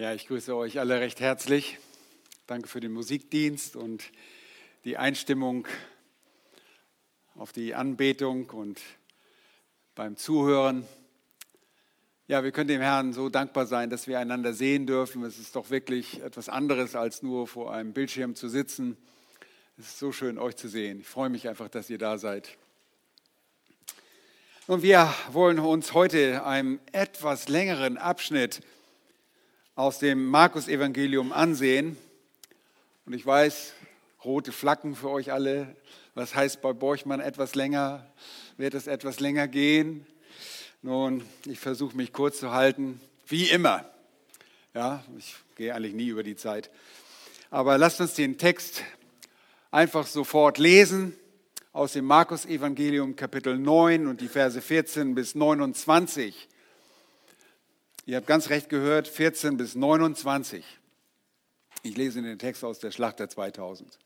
Ja, ich grüße euch alle recht herzlich. Danke für den Musikdienst und die Einstimmung auf die Anbetung und beim Zuhören. Ja, wir können dem Herrn so dankbar sein, dass wir einander sehen dürfen. Es ist doch wirklich etwas anderes, als nur vor einem Bildschirm zu sitzen. Es ist so schön, euch zu sehen. Ich freue mich einfach, dass ihr da seid. Und wir wollen uns heute einem etwas längeren Abschnitt aus dem Markus-Evangelium ansehen. Und ich weiß, rote Flaggen für euch alle. Was heißt bei Borchmann etwas länger? Wird es etwas länger gehen? Nun, ich versuche mich kurz zu halten, wie immer. Ja, ich gehe eigentlich nie über die Zeit. Aber lasst uns den Text einfach sofort lesen aus dem Markus-Evangelium Kapitel 9 und die Verse 14 bis 29. Ihr habt ganz recht gehört, 14 bis 29. Ich lese den Text aus der Schlachter 2000.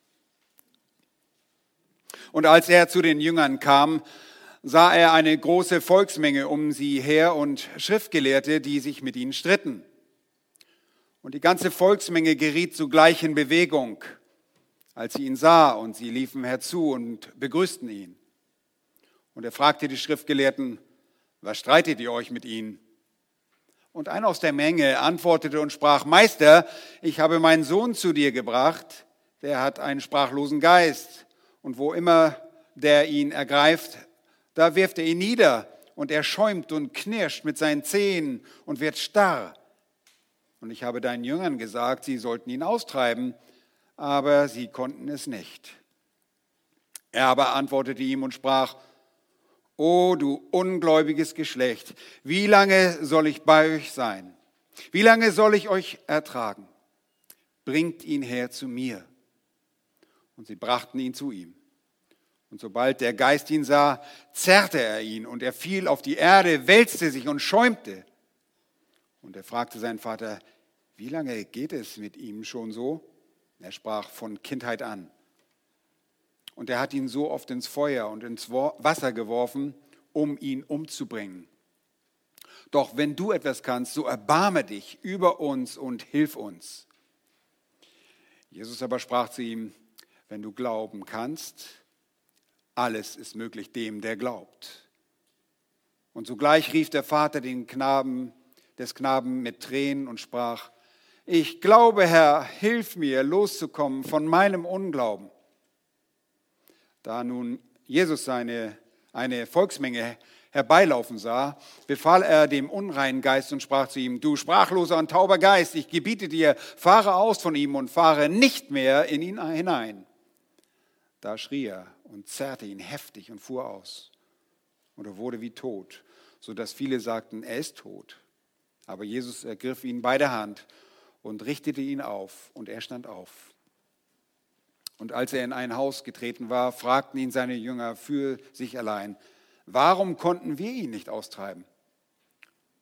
Und als er zu den Jüngern kam, sah er eine große Volksmenge um sie her und Schriftgelehrte, die sich mit ihnen stritten. Und die ganze Volksmenge geriet zugleich in Bewegung, als sie ihn sah, und sie liefen herzu und begrüßten ihn. Und er fragte die Schriftgelehrten, was streitet ihr euch mit ihnen? Und einer aus der Menge antwortete und sprach, Meister, ich habe meinen Sohn zu dir gebracht, der hat einen sprachlosen Geist. Und wo immer der ihn ergreift, da wirft er ihn nieder und er schäumt und knirscht mit seinen Zehen und wird starr. Und ich habe deinen Jüngern gesagt, sie sollten ihn austreiben, aber sie konnten es nicht. Er aber antwortete ihm und sprach, O du ungläubiges Geschlecht, wie lange soll ich bei euch sein? Wie lange soll ich euch ertragen? Bringt ihn her zu mir. Und sie brachten ihn zu ihm. Und sobald der Geist ihn sah, zerrte er ihn und er fiel auf die Erde, wälzte sich und schäumte. Und er fragte seinen Vater, wie lange geht es mit ihm schon so? Er sprach von Kindheit an. Und er hat ihn so oft ins Feuer und ins Wasser geworfen, um ihn umzubringen. Doch wenn du etwas kannst, so erbarme dich über uns und hilf uns. Jesus aber sprach zu ihm, wenn du glauben kannst, alles ist möglich dem, der glaubt. Und sogleich rief der Vater den Knaben, des Knaben mit Tränen und sprach, ich glaube, Herr, hilf mir loszukommen von meinem Unglauben. Da nun Jesus seine, eine Volksmenge herbeilaufen sah, befahl er dem unreinen Geist und sprach zu ihm, du sprachloser und tauber Geist, ich gebiete dir, fahre aus von ihm und fahre nicht mehr in ihn hinein. Da schrie er und zerrte ihn heftig und fuhr aus. Und er wurde wie tot, sodass viele sagten, er ist tot. Aber Jesus ergriff ihn bei der Hand und richtete ihn auf, und er stand auf. Und als er in ein Haus getreten war, fragten ihn seine Jünger für sich allein, warum konnten wir ihn nicht austreiben?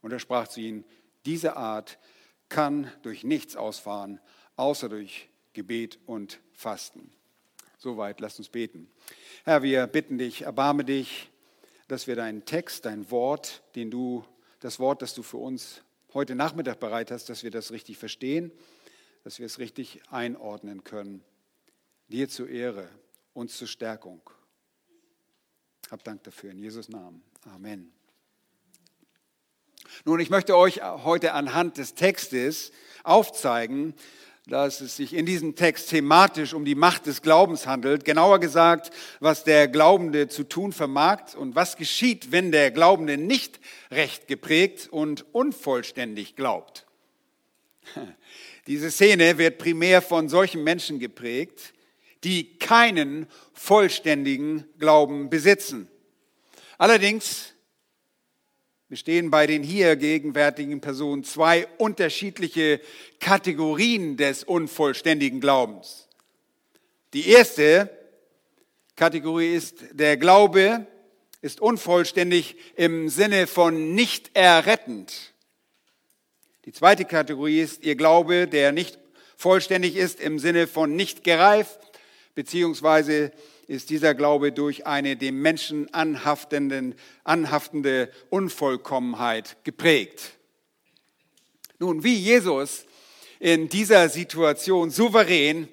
Und er sprach zu ihnen, diese Art kann durch nichts ausfahren, außer durch Gebet und Fasten. Soweit, lasst uns beten. Herr, wir bitten dich, erbarme dich, dass wir deinen Text, dein Wort, den du, das Wort, das du für uns heute Nachmittag bereit hast, dass wir das richtig verstehen, dass wir es richtig einordnen können dir zur Ehre, uns zur Stärkung. Hab Dank dafür in Jesus Namen. Amen. Nun, ich möchte euch heute anhand des Textes aufzeigen, dass es sich in diesem Text thematisch um die Macht des Glaubens handelt. Genauer gesagt, was der Glaubende zu tun vermag und was geschieht, wenn der Glaubende nicht recht geprägt und unvollständig glaubt. Diese Szene wird primär von solchen Menschen geprägt, die keinen vollständigen Glauben besitzen. Allerdings bestehen bei den hier gegenwärtigen Personen zwei unterschiedliche Kategorien des unvollständigen Glaubens. Die erste Kategorie ist, der Glaube ist unvollständig im Sinne von nicht errettend. Die zweite Kategorie ist ihr Glaube, der nicht vollständig ist im Sinne von nicht gereift beziehungsweise ist dieser Glaube durch eine dem Menschen anhaftenden, anhaftende Unvollkommenheit geprägt. Nun, wie Jesus in dieser Situation souverän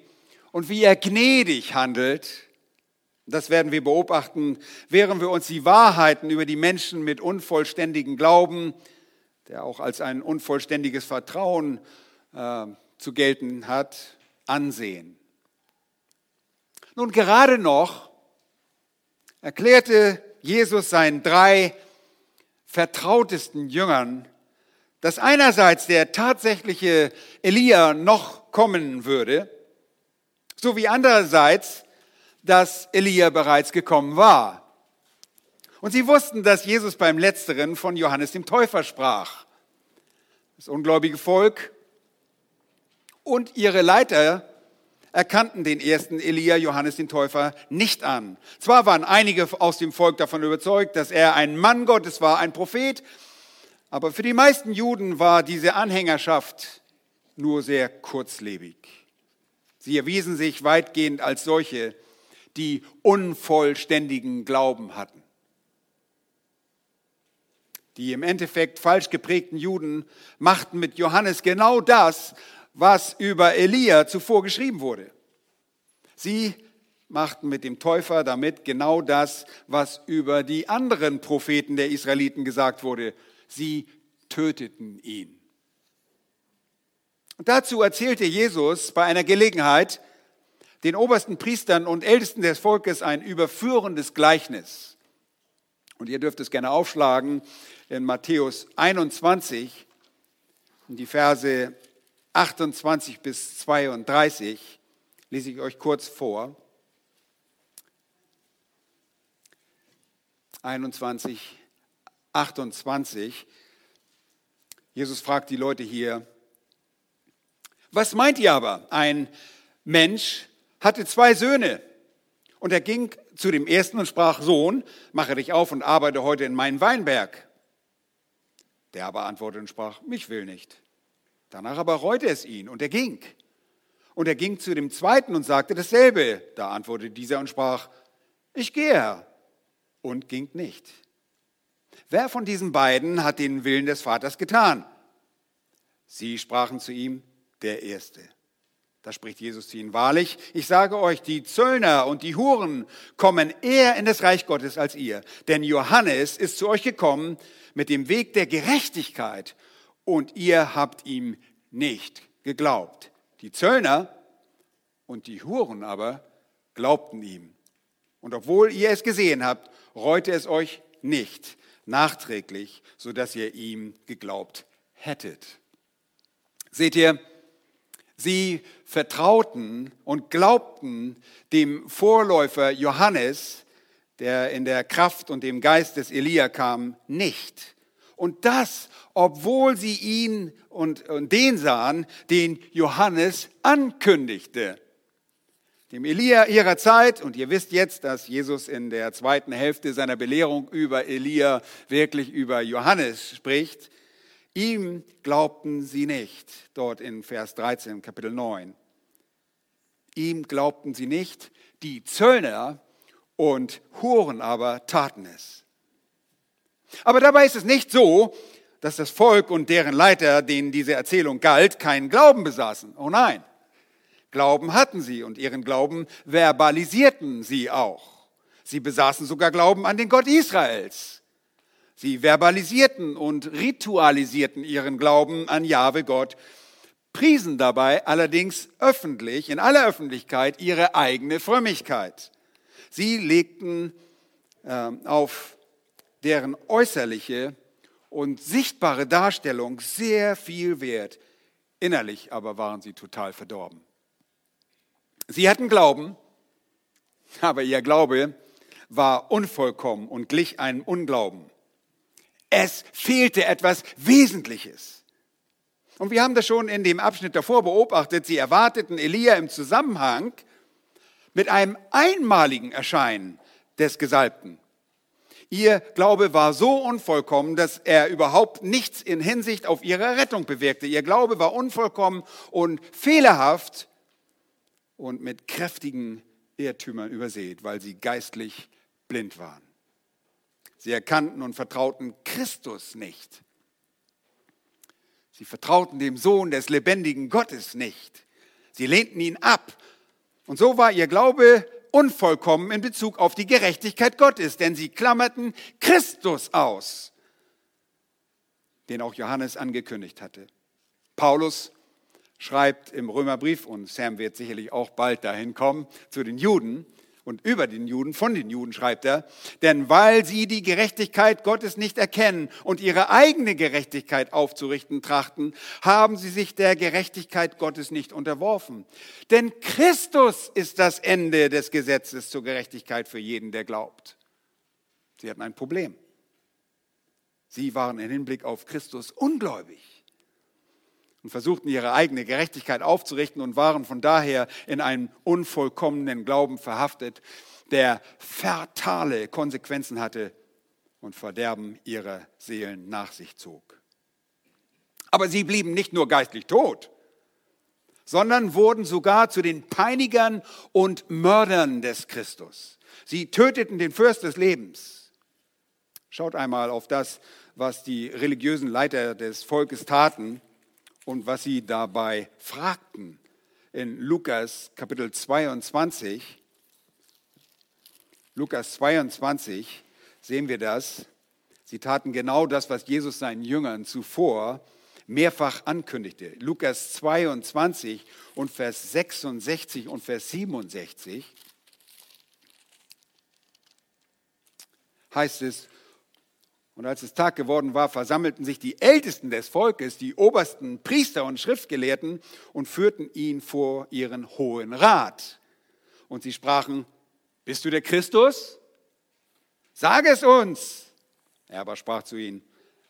und wie er gnädig handelt. Das werden wir beobachten, während wir uns die Wahrheiten über die Menschen mit unvollständigem Glauben, der auch als ein unvollständiges Vertrauen äh, zu gelten hat, ansehen. Nun gerade noch erklärte Jesus seinen drei vertrautesten Jüngern, dass einerseits der tatsächliche Elia noch kommen würde, sowie andererseits, dass Elia bereits gekommen war. Und sie wussten, dass Jesus beim Letzteren von Johannes dem Täufer sprach. Das ungläubige Volk und ihre Leiter erkannten den ersten Elia, Johannes den Täufer, nicht an. Zwar waren einige aus dem Volk davon überzeugt, dass er ein Mann Gottes war, ein Prophet, aber für die meisten Juden war diese Anhängerschaft nur sehr kurzlebig. Sie erwiesen sich weitgehend als solche, die unvollständigen Glauben hatten. Die im Endeffekt falsch geprägten Juden machten mit Johannes genau das, was über Elia zuvor geschrieben wurde. Sie machten mit dem Täufer damit genau das, was über die anderen Propheten der Israeliten gesagt wurde. Sie töteten ihn. Und dazu erzählte Jesus bei einer Gelegenheit den obersten Priestern und Ältesten des Volkes ein überführendes Gleichnis. Und ihr dürft es gerne aufschlagen in Matthäus 21, die Verse 28 bis 32 lese ich euch kurz vor. 21, 28. Jesus fragt die Leute hier, was meint ihr aber? Ein Mensch hatte zwei Söhne und er ging zu dem ersten und sprach, Sohn, mache dich auf und arbeite heute in meinen Weinberg. Der aber antwortete und sprach, mich will nicht. Danach aber reute es ihn und er ging. Und er ging zu dem zweiten und sagte dasselbe. Da antwortete dieser und sprach, ich gehe, und ging nicht. Wer von diesen beiden hat den Willen des Vaters getan? Sie sprachen zu ihm, der Erste. Da spricht Jesus zu ihnen, wahrlich, ich sage euch, die Zöllner und die Huren kommen eher in das Reich Gottes als ihr. Denn Johannes ist zu euch gekommen mit dem Weg der Gerechtigkeit und ihr habt ihm nicht geglaubt. Die Zöllner und die Huren aber glaubten ihm. Und obwohl ihr es gesehen habt, reute es euch nicht nachträglich, sodass ihr ihm geglaubt hättet. Seht ihr, sie vertrauten und glaubten dem Vorläufer Johannes, der in der Kraft und dem Geist des Elia kam, nicht. Und das, obwohl sie ihn und, und den sahen, den Johannes ankündigte. Dem Elia ihrer Zeit, und ihr wisst jetzt, dass Jesus in der zweiten Hälfte seiner Belehrung über Elia wirklich über Johannes spricht, ihm glaubten sie nicht, dort in Vers 13, Kapitel 9. Ihm glaubten sie nicht, die Zöllner und Huren aber taten es. Aber dabei ist es nicht so, dass das Volk und deren Leiter, denen diese Erzählung galt, keinen Glauben besaßen. Oh nein. Glauben hatten sie und ihren Glauben verbalisierten sie auch. Sie besaßen sogar Glauben an den Gott Israels. Sie verbalisierten und ritualisierten ihren Glauben an Jahwe Gott, priesen dabei allerdings öffentlich, in aller Öffentlichkeit, ihre eigene Frömmigkeit. Sie legten äh, auf deren äußerliche und sichtbare Darstellung sehr viel wert. Innerlich aber waren sie total verdorben. Sie hatten Glauben, aber ihr Glaube war unvollkommen und glich einem Unglauben. Es fehlte etwas Wesentliches. Und wir haben das schon in dem Abschnitt davor beobachtet. Sie erwarteten Elia im Zusammenhang mit einem einmaligen Erscheinen des Gesalbten. Ihr Glaube war so unvollkommen, dass er überhaupt nichts in Hinsicht auf ihre Rettung bewirkte. Ihr Glaube war unvollkommen und fehlerhaft und mit kräftigen Irrtümern übersät, weil sie geistlich blind waren. Sie erkannten und vertrauten Christus nicht. Sie vertrauten dem Sohn des lebendigen Gottes nicht. Sie lehnten ihn ab. Und so war ihr Glaube unvollkommen in Bezug auf die Gerechtigkeit Gottes, denn sie klammerten Christus aus, den auch Johannes angekündigt hatte. Paulus schreibt im Römerbrief, und Sam wird sicherlich auch bald dahin kommen, zu den Juden, und über den Juden, von den Juden schreibt er, denn weil sie die Gerechtigkeit Gottes nicht erkennen und ihre eigene Gerechtigkeit aufzurichten trachten, haben sie sich der Gerechtigkeit Gottes nicht unterworfen. Denn Christus ist das Ende des Gesetzes zur Gerechtigkeit für jeden, der glaubt. Sie hatten ein Problem. Sie waren im Hinblick auf Christus ungläubig und versuchten ihre eigene Gerechtigkeit aufzurichten und waren von daher in einem unvollkommenen Glauben verhaftet, der fatale Konsequenzen hatte und Verderben ihrer Seelen nach sich zog. Aber sie blieben nicht nur geistlich tot, sondern wurden sogar zu den Peinigern und Mördern des Christus. Sie töteten den Fürst des Lebens. Schaut einmal auf das, was die religiösen Leiter des Volkes taten und was sie dabei fragten. In Lukas Kapitel 22, Lukas 22 sehen wir das. Sie taten genau das, was Jesus seinen Jüngern zuvor mehrfach ankündigte. Lukas 22 und Vers 66 und Vers 67 heißt es, und als es Tag geworden war, versammelten sich die Ältesten des Volkes, die obersten Priester und Schriftgelehrten und führten ihn vor ihren hohen Rat. Und sie sprachen, bist du der Christus? Sag es uns. Er aber sprach zu ihnen,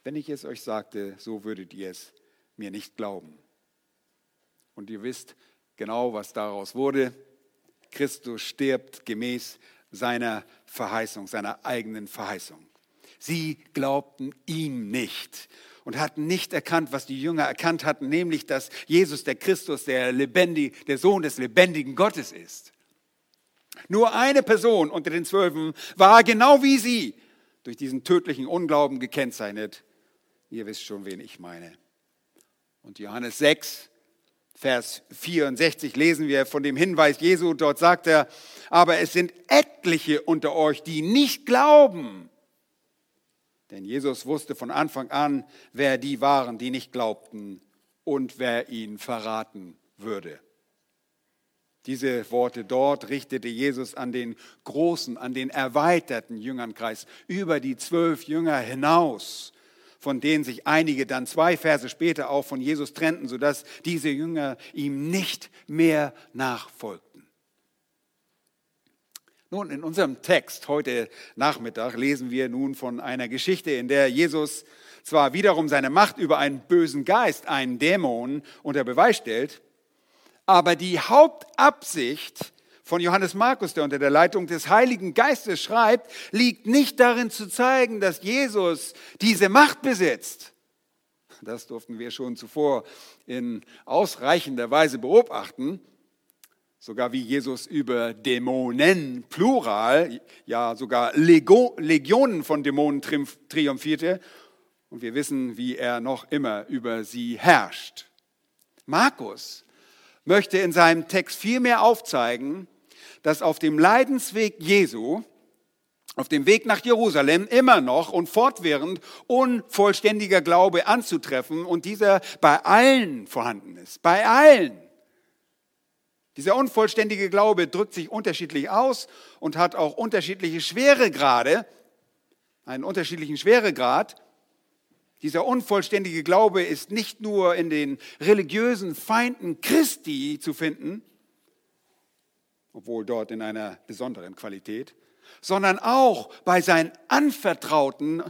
wenn ich es euch sagte, so würdet ihr es mir nicht glauben. Und ihr wisst genau, was daraus wurde. Christus stirbt gemäß seiner Verheißung, seiner eigenen Verheißung. Sie glaubten ihm nicht und hatten nicht erkannt, was die Jünger erkannt hatten, nämlich, dass Jesus der Christus, der, lebendig, der Sohn des lebendigen Gottes ist. Nur eine Person unter den Zwölfen war genau wie sie durch diesen tödlichen Unglauben gekennzeichnet. Ihr wisst schon, wen ich meine. Und Johannes 6, Vers 64 lesen wir von dem Hinweis Jesu. Dort sagt er, aber es sind etliche unter euch, die nicht glauben. Denn Jesus wusste von Anfang an, wer die waren, die nicht glaubten und wer ihn verraten würde. Diese Worte dort richtete Jesus an den großen, an den erweiterten Jüngernkreis über die zwölf Jünger hinaus, von denen sich einige dann zwei Verse später auch von Jesus trennten, sodass diese Jünger ihm nicht mehr nachfolgten. Nun, in unserem Text heute Nachmittag lesen wir nun von einer Geschichte, in der Jesus zwar wiederum seine Macht über einen bösen Geist, einen Dämon, unter Beweis stellt, aber die Hauptabsicht von Johannes Markus, der unter der Leitung des Heiligen Geistes schreibt, liegt nicht darin zu zeigen, dass Jesus diese Macht besitzt. Das durften wir schon zuvor in ausreichender Weise beobachten sogar wie Jesus über Dämonen, Plural, ja sogar Legionen von Dämonen triumphierte. Und wir wissen, wie er noch immer über sie herrscht. Markus möchte in seinem Text vielmehr aufzeigen, dass auf dem Leidensweg Jesu, auf dem Weg nach Jerusalem immer noch und fortwährend unvollständiger Glaube anzutreffen und dieser bei allen vorhanden ist. Bei allen. Dieser unvollständige Glaube drückt sich unterschiedlich aus und hat auch unterschiedliche Schweregrade, einen unterschiedlichen Schweregrad. Dieser unvollständige Glaube ist nicht nur in den religiösen Feinden Christi zu finden, obwohl dort in einer besonderen Qualität, sondern auch bei seinen anvertrauten,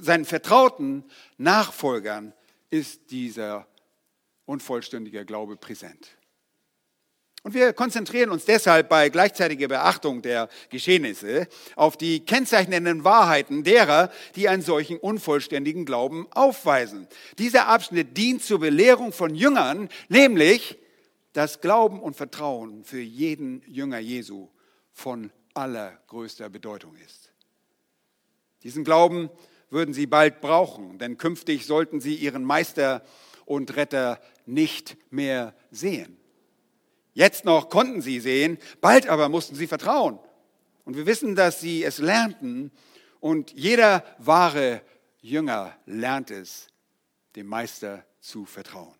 seinen vertrauten Nachfolgern ist dieser unvollständige Glaube präsent. Und wir konzentrieren uns deshalb bei gleichzeitiger Beachtung der Geschehnisse auf die kennzeichnenden Wahrheiten derer, die einen solchen unvollständigen Glauben aufweisen. Dieser Abschnitt dient zur Belehrung von Jüngern, nämlich, dass Glauben und Vertrauen für jeden Jünger Jesu von allergrößter Bedeutung ist. Diesen Glauben würden sie bald brauchen, denn künftig sollten sie ihren Meister und Retter nicht mehr sehen. Jetzt noch konnten sie sehen, bald aber mussten sie vertrauen. Und wir wissen, dass sie es lernten und jeder wahre Jünger lernt es, dem Meister zu vertrauen.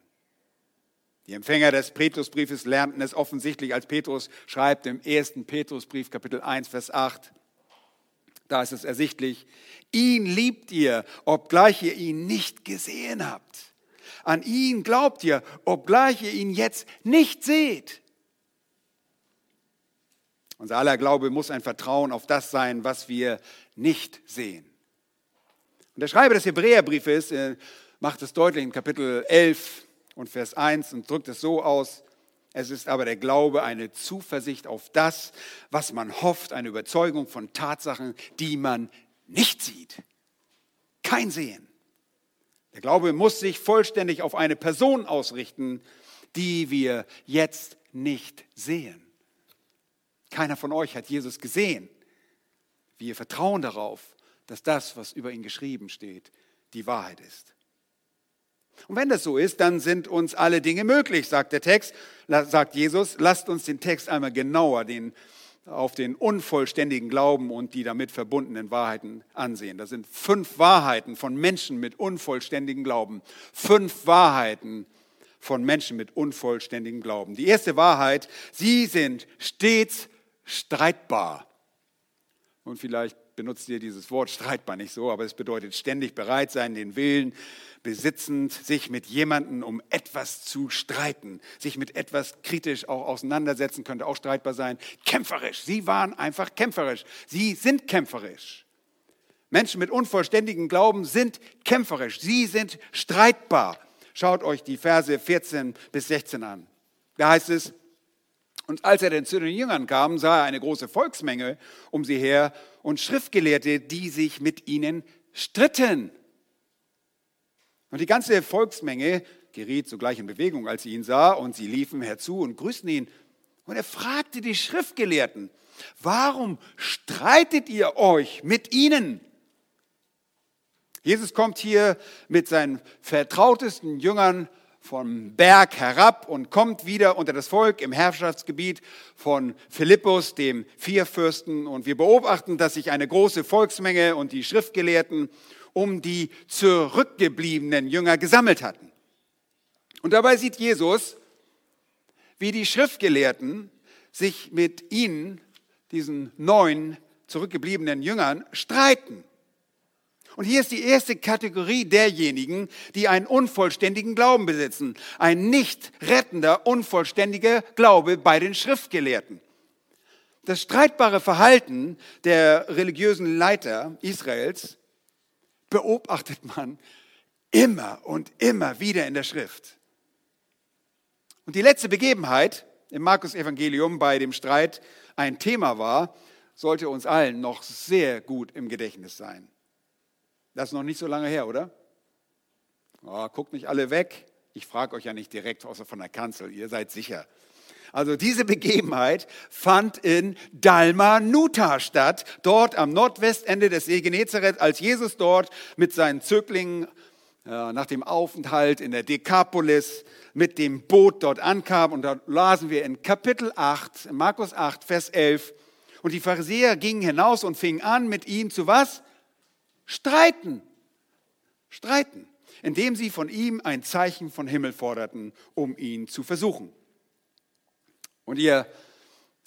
Die Empfänger des Petrusbriefes lernten es offensichtlich, als Petrus schreibt im ersten Petrusbrief, Kapitel 1, Vers 8. Da ist es ersichtlich, ihn liebt ihr, obgleich ihr ihn nicht gesehen habt. An ihn glaubt ihr, obgleich ihr ihn jetzt nicht seht. Unser aller Glaube muss ein Vertrauen auf das sein, was wir nicht sehen. Und der Schreiber des Hebräerbriefes äh, macht es deutlich in Kapitel 11, und Vers 1 und drückt es so aus, es ist aber der Glaube eine Zuversicht auf das, was man hofft, eine Überzeugung von Tatsachen, die man nicht sieht. Kein Sehen. Der Glaube muss sich vollständig auf eine Person ausrichten, die wir jetzt nicht sehen. Keiner von euch hat Jesus gesehen. Wir vertrauen darauf, dass das, was über ihn geschrieben steht, die Wahrheit ist. Und wenn das so ist, dann sind uns alle Dinge möglich, sagt der Text, sagt Jesus. Lasst uns den Text einmal genauer den, auf den unvollständigen Glauben und die damit verbundenen Wahrheiten ansehen. Das sind fünf Wahrheiten von Menschen mit unvollständigem Glauben. Fünf Wahrheiten von Menschen mit unvollständigem Glauben. Die erste Wahrheit, sie sind stets streitbar. Und vielleicht benutzt ihr dieses Wort streitbar nicht so, aber es bedeutet ständig bereit sein, den Willen besitzend, sich mit jemandem um etwas zu streiten, sich mit etwas kritisch auch auseinandersetzen, könnte auch streitbar sein. Kämpferisch, sie waren einfach kämpferisch. Sie sind kämpferisch. Menschen mit unvollständigem Glauben sind kämpferisch, sie sind streitbar. Schaut euch die Verse 14 bis 16 an. Da heißt es, und als er denn zu den Jüngern kam, sah er eine große Volksmenge um sie her und Schriftgelehrte, die sich mit ihnen stritten. Und die ganze Volksmenge geriet sogleich in Bewegung, als sie ihn sah, und sie liefen herzu und grüßten ihn. Und er fragte die Schriftgelehrten, warum streitet ihr euch mit ihnen? Jesus kommt hier mit seinen vertrautesten Jüngern vom Berg herab und kommt wieder unter das Volk im Herrschaftsgebiet von Philippus, dem Vierfürsten. Und wir beobachten, dass sich eine große Volksmenge und die Schriftgelehrten um die zurückgebliebenen Jünger gesammelt hatten. Und dabei sieht Jesus, wie die Schriftgelehrten sich mit ihnen, diesen neun zurückgebliebenen Jüngern, streiten. Und hier ist die erste Kategorie derjenigen, die einen unvollständigen Glauben besitzen. Ein nicht rettender, unvollständiger Glaube bei den Schriftgelehrten. Das streitbare Verhalten der religiösen Leiter Israels beobachtet man immer und immer wieder in der Schrift. Und die letzte Begebenheit im Markus Evangelium bei dem Streit ein Thema war, sollte uns allen noch sehr gut im Gedächtnis sein. Das ist noch nicht so lange her, oder? Oh, guckt nicht alle weg. Ich frage euch ja nicht direkt, außer von der Kanzel. Ihr seid sicher. Also diese Begebenheit fand in Dalmanuta statt, dort am Nordwestende des See Genezareth, als Jesus dort mit seinen Zöglingen äh, nach dem Aufenthalt in der Dekapolis mit dem Boot dort ankam. Und da lasen wir in Kapitel 8, Markus 8, Vers 11. Und die Pharisäer gingen hinaus und fingen an, mit ihm zu was? Streiten. Streiten. Indem sie von ihm ein Zeichen von Himmel forderten, um ihn zu versuchen. Und ihr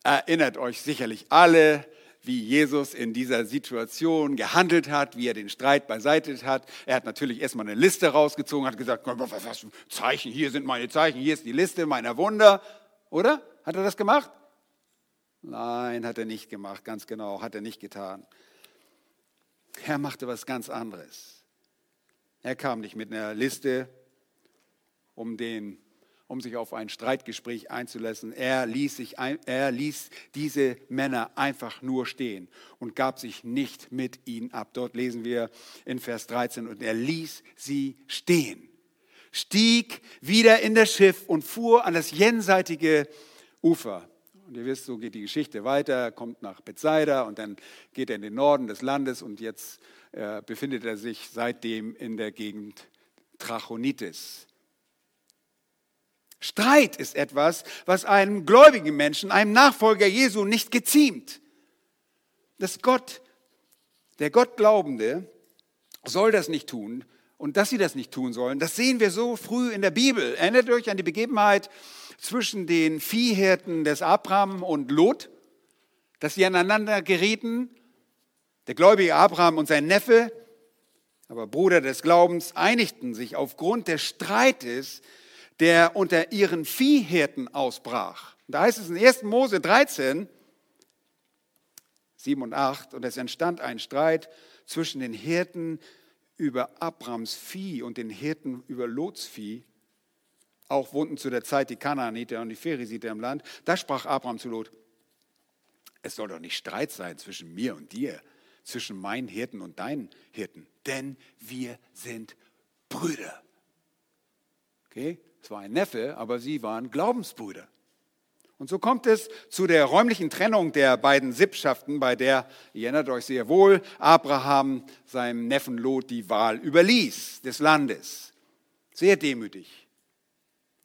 erinnert euch sicherlich alle, wie Jesus in dieser Situation gehandelt hat, wie er den Streit beiseite hat. Er hat natürlich erstmal eine Liste rausgezogen, hat gesagt, was hast du? Zeichen, hier sind meine Zeichen, hier ist die Liste meiner Wunder. Oder? Hat er das gemacht? Nein, hat er nicht gemacht, ganz genau, hat er nicht getan. Er machte was ganz anderes. Er kam nicht mit einer Liste, um den um sich auf ein Streitgespräch einzulassen. Er ließ, sich ein, er ließ diese Männer einfach nur stehen und gab sich nicht mit ihnen ab. Dort lesen wir in Vers 13, und er ließ sie stehen, stieg wieder in das Schiff und fuhr an das jenseitige Ufer. Und ihr wisst, so geht die Geschichte weiter, er kommt nach Bethsaida und dann geht er in den Norden des Landes und jetzt äh, befindet er sich seitdem in der Gegend Trachonitis. Streit ist etwas, was einem gläubigen Menschen, einem Nachfolger Jesu nicht geziemt. Das Gott, der Gottglaubende, soll das nicht tun. Und dass sie das nicht tun sollen, das sehen wir so früh in der Bibel. Erinnert euch an die Begebenheit zwischen den Viehhirten des Abraham und Lot, dass sie aneinander gerieten. Der gläubige Abraham und sein Neffe, aber Bruder des Glaubens, einigten sich aufgrund des Streites, der unter ihren Viehhirten ausbrach. da heißt es in 1. Mose 13, 7 und 8, und es entstand ein Streit zwischen den Hirten über Abrams Vieh und den Hirten über Lots Vieh. Auch wohnten zu der Zeit die Kanaaniter und die Pheresiter im Land. Da sprach Abraham zu Lot, es soll doch nicht Streit sein zwischen mir und dir, zwischen meinen Hirten und deinen Hirten, denn wir sind Brüder. Okay, es war ein Neffe, aber sie waren Glaubensbrüder. Und so kommt es zu der räumlichen Trennung der beiden Sippschaften, bei der, ihr erinnert euch sehr wohl, Abraham seinem Neffen Lot die Wahl überließ des Landes. Sehr demütig.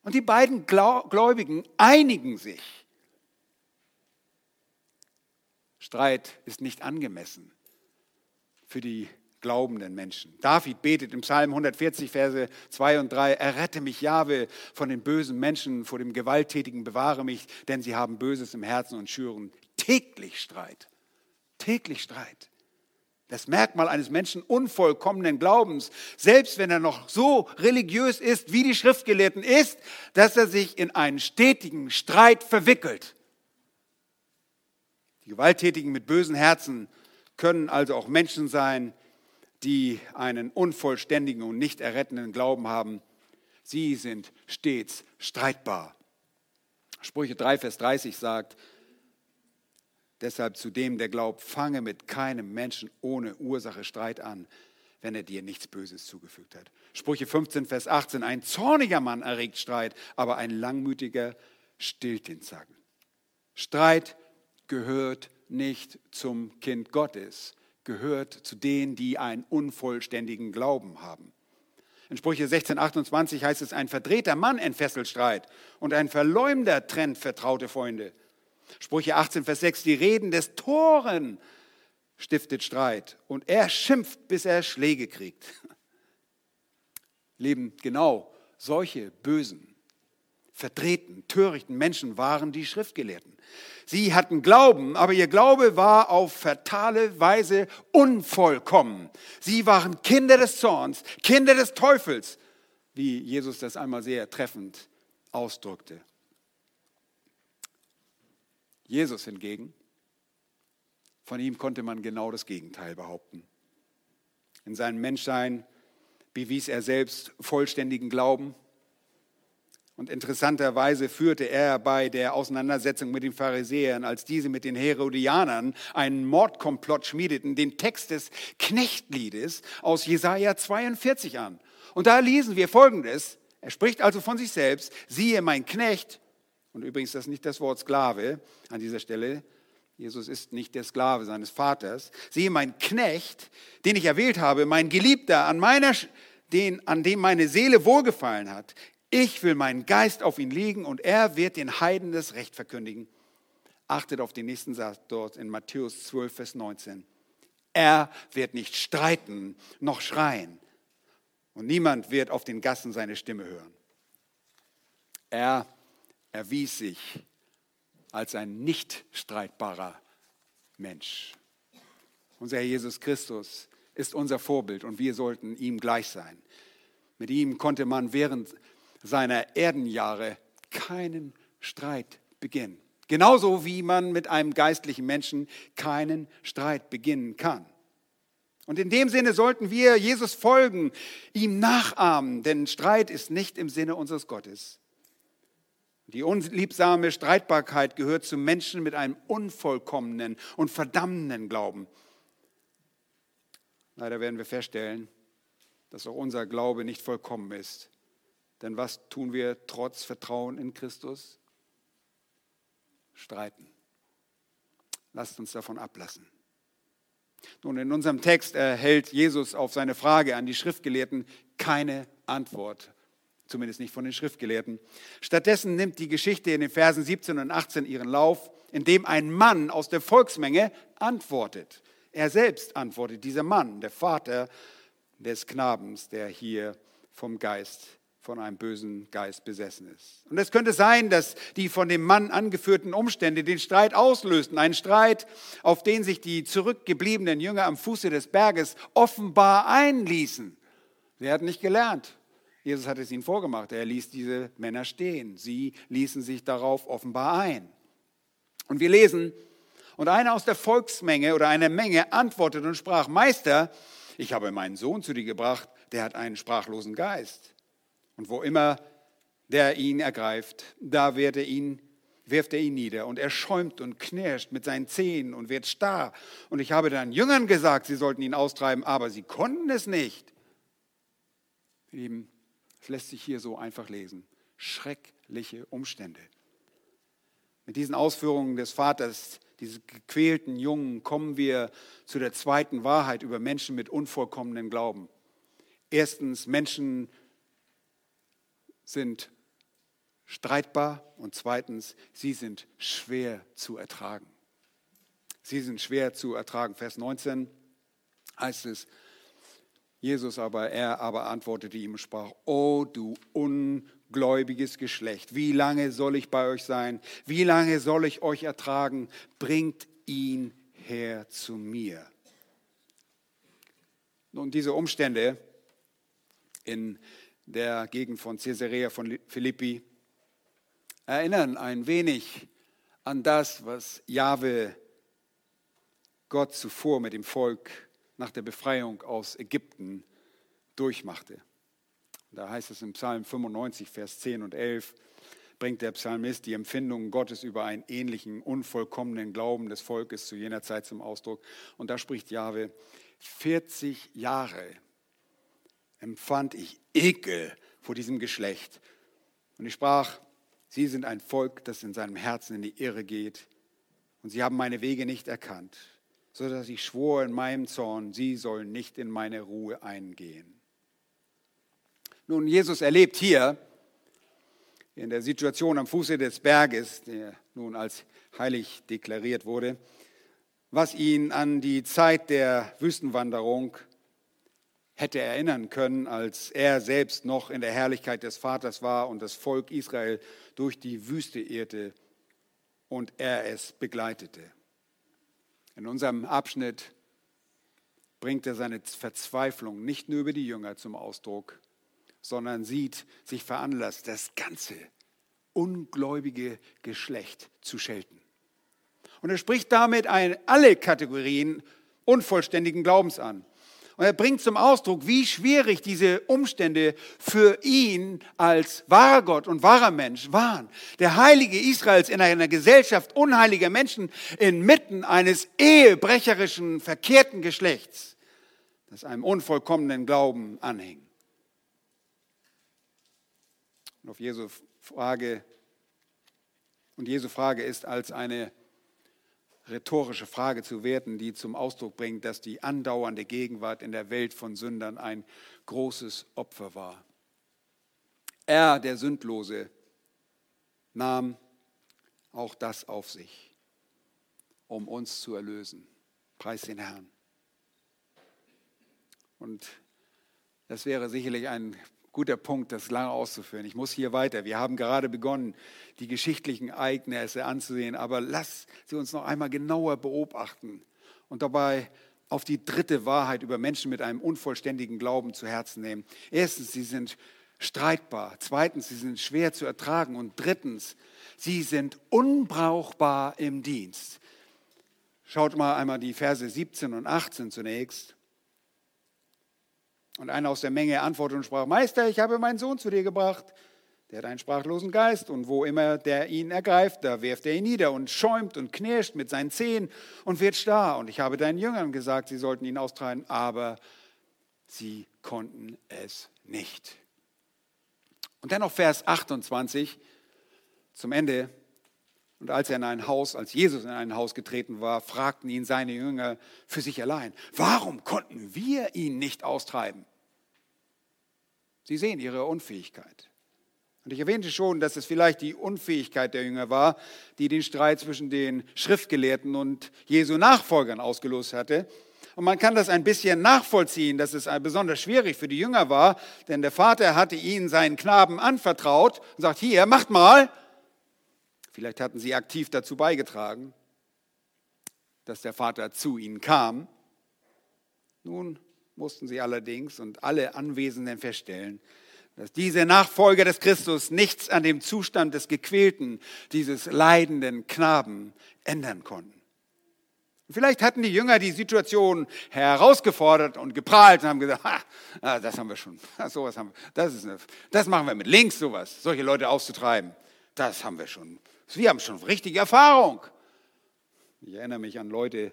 Und die beiden Gläubigen einigen sich. Streit ist nicht angemessen für die glaubenden Menschen. David betet im Psalm 140, Verse 2 und 3, errette mich, Jahwe, von den bösen Menschen, vor dem Gewalttätigen bewahre mich, denn sie haben Böses im Herzen und schüren täglich Streit. Täglich Streit. Das Merkmal eines Menschen unvollkommenen Glaubens, selbst wenn er noch so religiös ist, wie die Schriftgelehrten, ist, dass er sich in einen stetigen Streit verwickelt. Die Gewalttätigen mit bösen Herzen können also auch Menschen sein, die einen unvollständigen und nicht errettenden Glauben haben, sie sind stets streitbar. Sprüche 3, Vers 30 sagt, deshalb zu dem, der glaubt, fange mit keinem Menschen ohne Ursache Streit an, wenn er dir nichts Böses zugefügt hat. Sprüche 15, Vers 18, ein zorniger Mann erregt Streit, aber ein langmütiger stillt den Zacken. Streit gehört nicht zum Kind Gottes gehört zu denen, die einen unvollständigen Glauben haben. In Sprüche 16, 28 heißt es, ein verdrehter Mann entfesselt Streit und ein Verleumder trennt vertraute Freunde. Sprüche 18, Vers 6, die Reden des Toren stiftet Streit und er schimpft, bis er Schläge kriegt. Leben genau solche bösen, verdrehten, törichten Menschen waren die Schriftgelehrten. Sie hatten Glauben, aber ihr Glaube war auf fatale Weise unvollkommen. Sie waren Kinder des Zorns, Kinder des Teufels, wie Jesus das einmal sehr treffend ausdrückte. Jesus hingegen, von ihm konnte man genau das Gegenteil behaupten. In seinem Menschsein bewies er selbst vollständigen Glauben und interessanterweise führte er bei der Auseinandersetzung mit den Pharisäern, als diese mit den Herodianern einen Mordkomplott schmiedeten, den Text des Knechtliedes aus Jesaja 42 an. Und da lesen wir folgendes. Er spricht also von sich selbst, siehe mein Knecht, und übrigens das ist nicht das Wort Sklave an dieser Stelle, Jesus ist nicht der Sklave seines Vaters, siehe mein Knecht, den ich erwählt habe, mein Geliebter, an meiner den, an dem meine Seele wohlgefallen hat. Ich will meinen Geist auf ihn legen und er wird den Heiden das Recht verkündigen. Achtet auf den nächsten Satz dort in Matthäus 12, Vers 19. Er wird nicht streiten noch schreien und niemand wird auf den Gassen seine Stimme hören. Er erwies sich als ein nicht streitbarer Mensch. Unser Herr Jesus Christus ist unser Vorbild und wir sollten ihm gleich sein. Mit ihm konnte man während seiner Erdenjahre keinen Streit beginnen. Genauso wie man mit einem geistlichen Menschen keinen Streit beginnen kann. Und in dem Sinne sollten wir Jesus folgen, ihm nachahmen, denn Streit ist nicht im Sinne unseres Gottes. Die unliebsame Streitbarkeit gehört zu Menschen mit einem unvollkommenen und verdammenden Glauben. Leider werden wir feststellen, dass auch unser Glaube nicht vollkommen ist. Denn was tun wir trotz Vertrauen in Christus? Streiten. Lasst uns davon ablassen. Nun, in unserem Text erhält Jesus auf seine Frage an die Schriftgelehrten keine Antwort. Zumindest nicht von den Schriftgelehrten. Stattdessen nimmt die Geschichte in den Versen 17 und 18 ihren Lauf, indem ein Mann aus der Volksmenge antwortet. Er selbst antwortet, dieser Mann, der Vater des Knabens, der hier vom Geist von einem bösen Geist besessen ist. Und es könnte sein, dass die von dem Mann angeführten Umstände den Streit auslösten. Ein Streit, auf den sich die zurückgebliebenen Jünger am Fuße des Berges offenbar einließen. Sie hatten nicht gelernt. Jesus hat es ihnen vorgemacht. Er ließ diese Männer stehen. Sie ließen sich darauf offenbar ein. Und wir lesen, und einer aus der Volksmenge oder einer Menge antwortete und sprach, Meister, ich habe meinen Sohn zu dir gebracht, der hat einen sprachlosen Geist. Und wo immer der ihn ergreift, da wird er ihn, wirft er ihn nieder. Und er schäumt und knirscht mit seinen Zähnen und wird starr. Und ich habe dann Jüngern gesagt, sie sollten ihn austreiben, aber sie konnten es nicht. Lieben, lässt sich hier so einfach lesen. Schreckliche Umstände. Mit diesen Ausführungen des Vaters, dieses gequälten Jungen, kommen wir zu der zweiten Wahrheit über Menschen mit unvollkommenen Glauben. Erstens, Menschen sind streitbar und zweitens, sie sind schwer zu ertragen. Sie sind schwer zu ertragen. Vers 19 heißt es, Jesus aber, er aber antwortete ihm und sprach, O du ungläubiges Geschlecht, wie lange soll ich bei euch sein? Wie lange soll ich euch ertragen? Bringt ihn her zu mir. Nun, diese Umstände in der Gegend von Caesarea von Philippi erinnern ein wenig an das, was Jahwe Gott zuvor mit dem Volk nach der Befreiung aus Ägypten durchmachte. Da heißt es im Psalm 95, Vers 10 und 11, bringt der Psalmist die Empfindungen Gottes über einen ähnlichen, unvollkommenen Glauben des Volkes zu jener Zeit zum Ausdruck. Und da spricht Jahwe, 40 Jahre empfand ich Ekel vor diesem Geschlecht. Und ich sprach, sie sind ein Volk, das in seinem Herzen in die Irre geht. Und sie haben meine Wege nicht erkannt, so dass ich schwor in meinem Zorn, sie sollen nicht in meine Ruhe eingehen. Nun, Jesus erlebt hier in der Situation am Fuße des Berges, der nun als heilig deklariert wurde, was ihn an die Zeit der Wüstenwanderung hätte erinnern können, als er selbst noch in der Herrlichkeit des Vaters war und das Volk Israel durch die Wüste irrte und er es begleitete. In unserem Abschnitt bringt er seine Verzweiflung nicht nur über die Jünger zum Ausdruck, sondern sieht sich veranlasst, das ganze ungläubige Geschlecht zu schelten. Und er spricht damit alle Kategorien unvollständigen Glaubens an. Und er bringt zum Ausdruck, wie schwierig diese Umstände für ihn als wahrer Gott und wahrer Mensch waren. Der Heilige Israels in einer Gesellschaft unheiliger Menschen inmitten eines ehebrecherischen, verkehrten Geschlechts, das einem unvollkommenen Glauben anhing. Und auf Jesu Frage, und Jesu Frage ist als eine rhetorische Frage zu werten, die zum Ausdruck bringt, dass die andauernde Gegenwart in der Welt von Sündern ein großes Opfer war. Er, der Sündlose, nahm auch das auf sich, um uns zu erlösen. Preis den Herrn. Und das wäre sicherlich ein guter Punkt, das lange auszuführen. Ich muss hier weiter. Wir haben gerade begonnen, die geschichtlichen Ereignisse anzusehen, aber lass sie uns noch einmal genauer beobachten und dabei auf die dritte Wahrheit über Menschen mit einem unvollständigen Glauben zu Herzen nehmen. Erstens, sie sind streitbar. Zweitens, sie sind schwer zu ertragen. Und drittens, sie sind unbrauchbar im Dienst. Schaut mal einmal die Verse 17 und 18 zunächst. Und einer aus der Menge antwortete und sprach, Meister, ich habe meinen Sohn zu dir gebracht. Der hat einen sprachlosen Geist und wo immer der ihn ergreift, da wirft er ihn nieder und schäumt und knirscht mit seinen Zehen und wird starr. Und ich habe deinen Jüngern gesagt, sie sollten ihn austreiben, aber sie konnten es nicht. Und dann noch Vers 28 zum Ende. Und als er in ein Haus, als Jesus in ein Haus getreten war, fragten ihn seine Jünger für sich allein, warum konnten wir ihn nicht austreiben? Sie sehen ihre Unfähigkeit. Und ich erwähnte schon, dass es vielleicht die Unfähigkeit der Jünger war, die den Streit zwischen den Schriftgelehrten und Jesu Nachfolgern ausgelöst hatte. Und man kann das ein bisschen nachvollziehen, dass es besonders schwierig für die Jünger war, denn der Vater hatte ihnen seinen Knaben anvertraut und sagt, hier, macht mal. Vielleicht hatten sie aktiv dazu beigetragen, dass der Vater zu ihnen kam. Nun mussten sie allerdings und alle Anwesenden feststellen, dass diese Nachfolger des Christus nichts an dem Zustand des gequälten, dieses leidenden Knaben ändern konnten. Vielleicht hatten die Jünger die Situation herausgefordert und geprahlt und haben gesagt, ha, das haben wir schon, sowas haben wir, das, ist eine, das machen wir mit links, sowas, solche Leute auszutreiben. Das haben wir schon. Wir haben schon richtige Erfahrung. Ich erinnere mich an Leute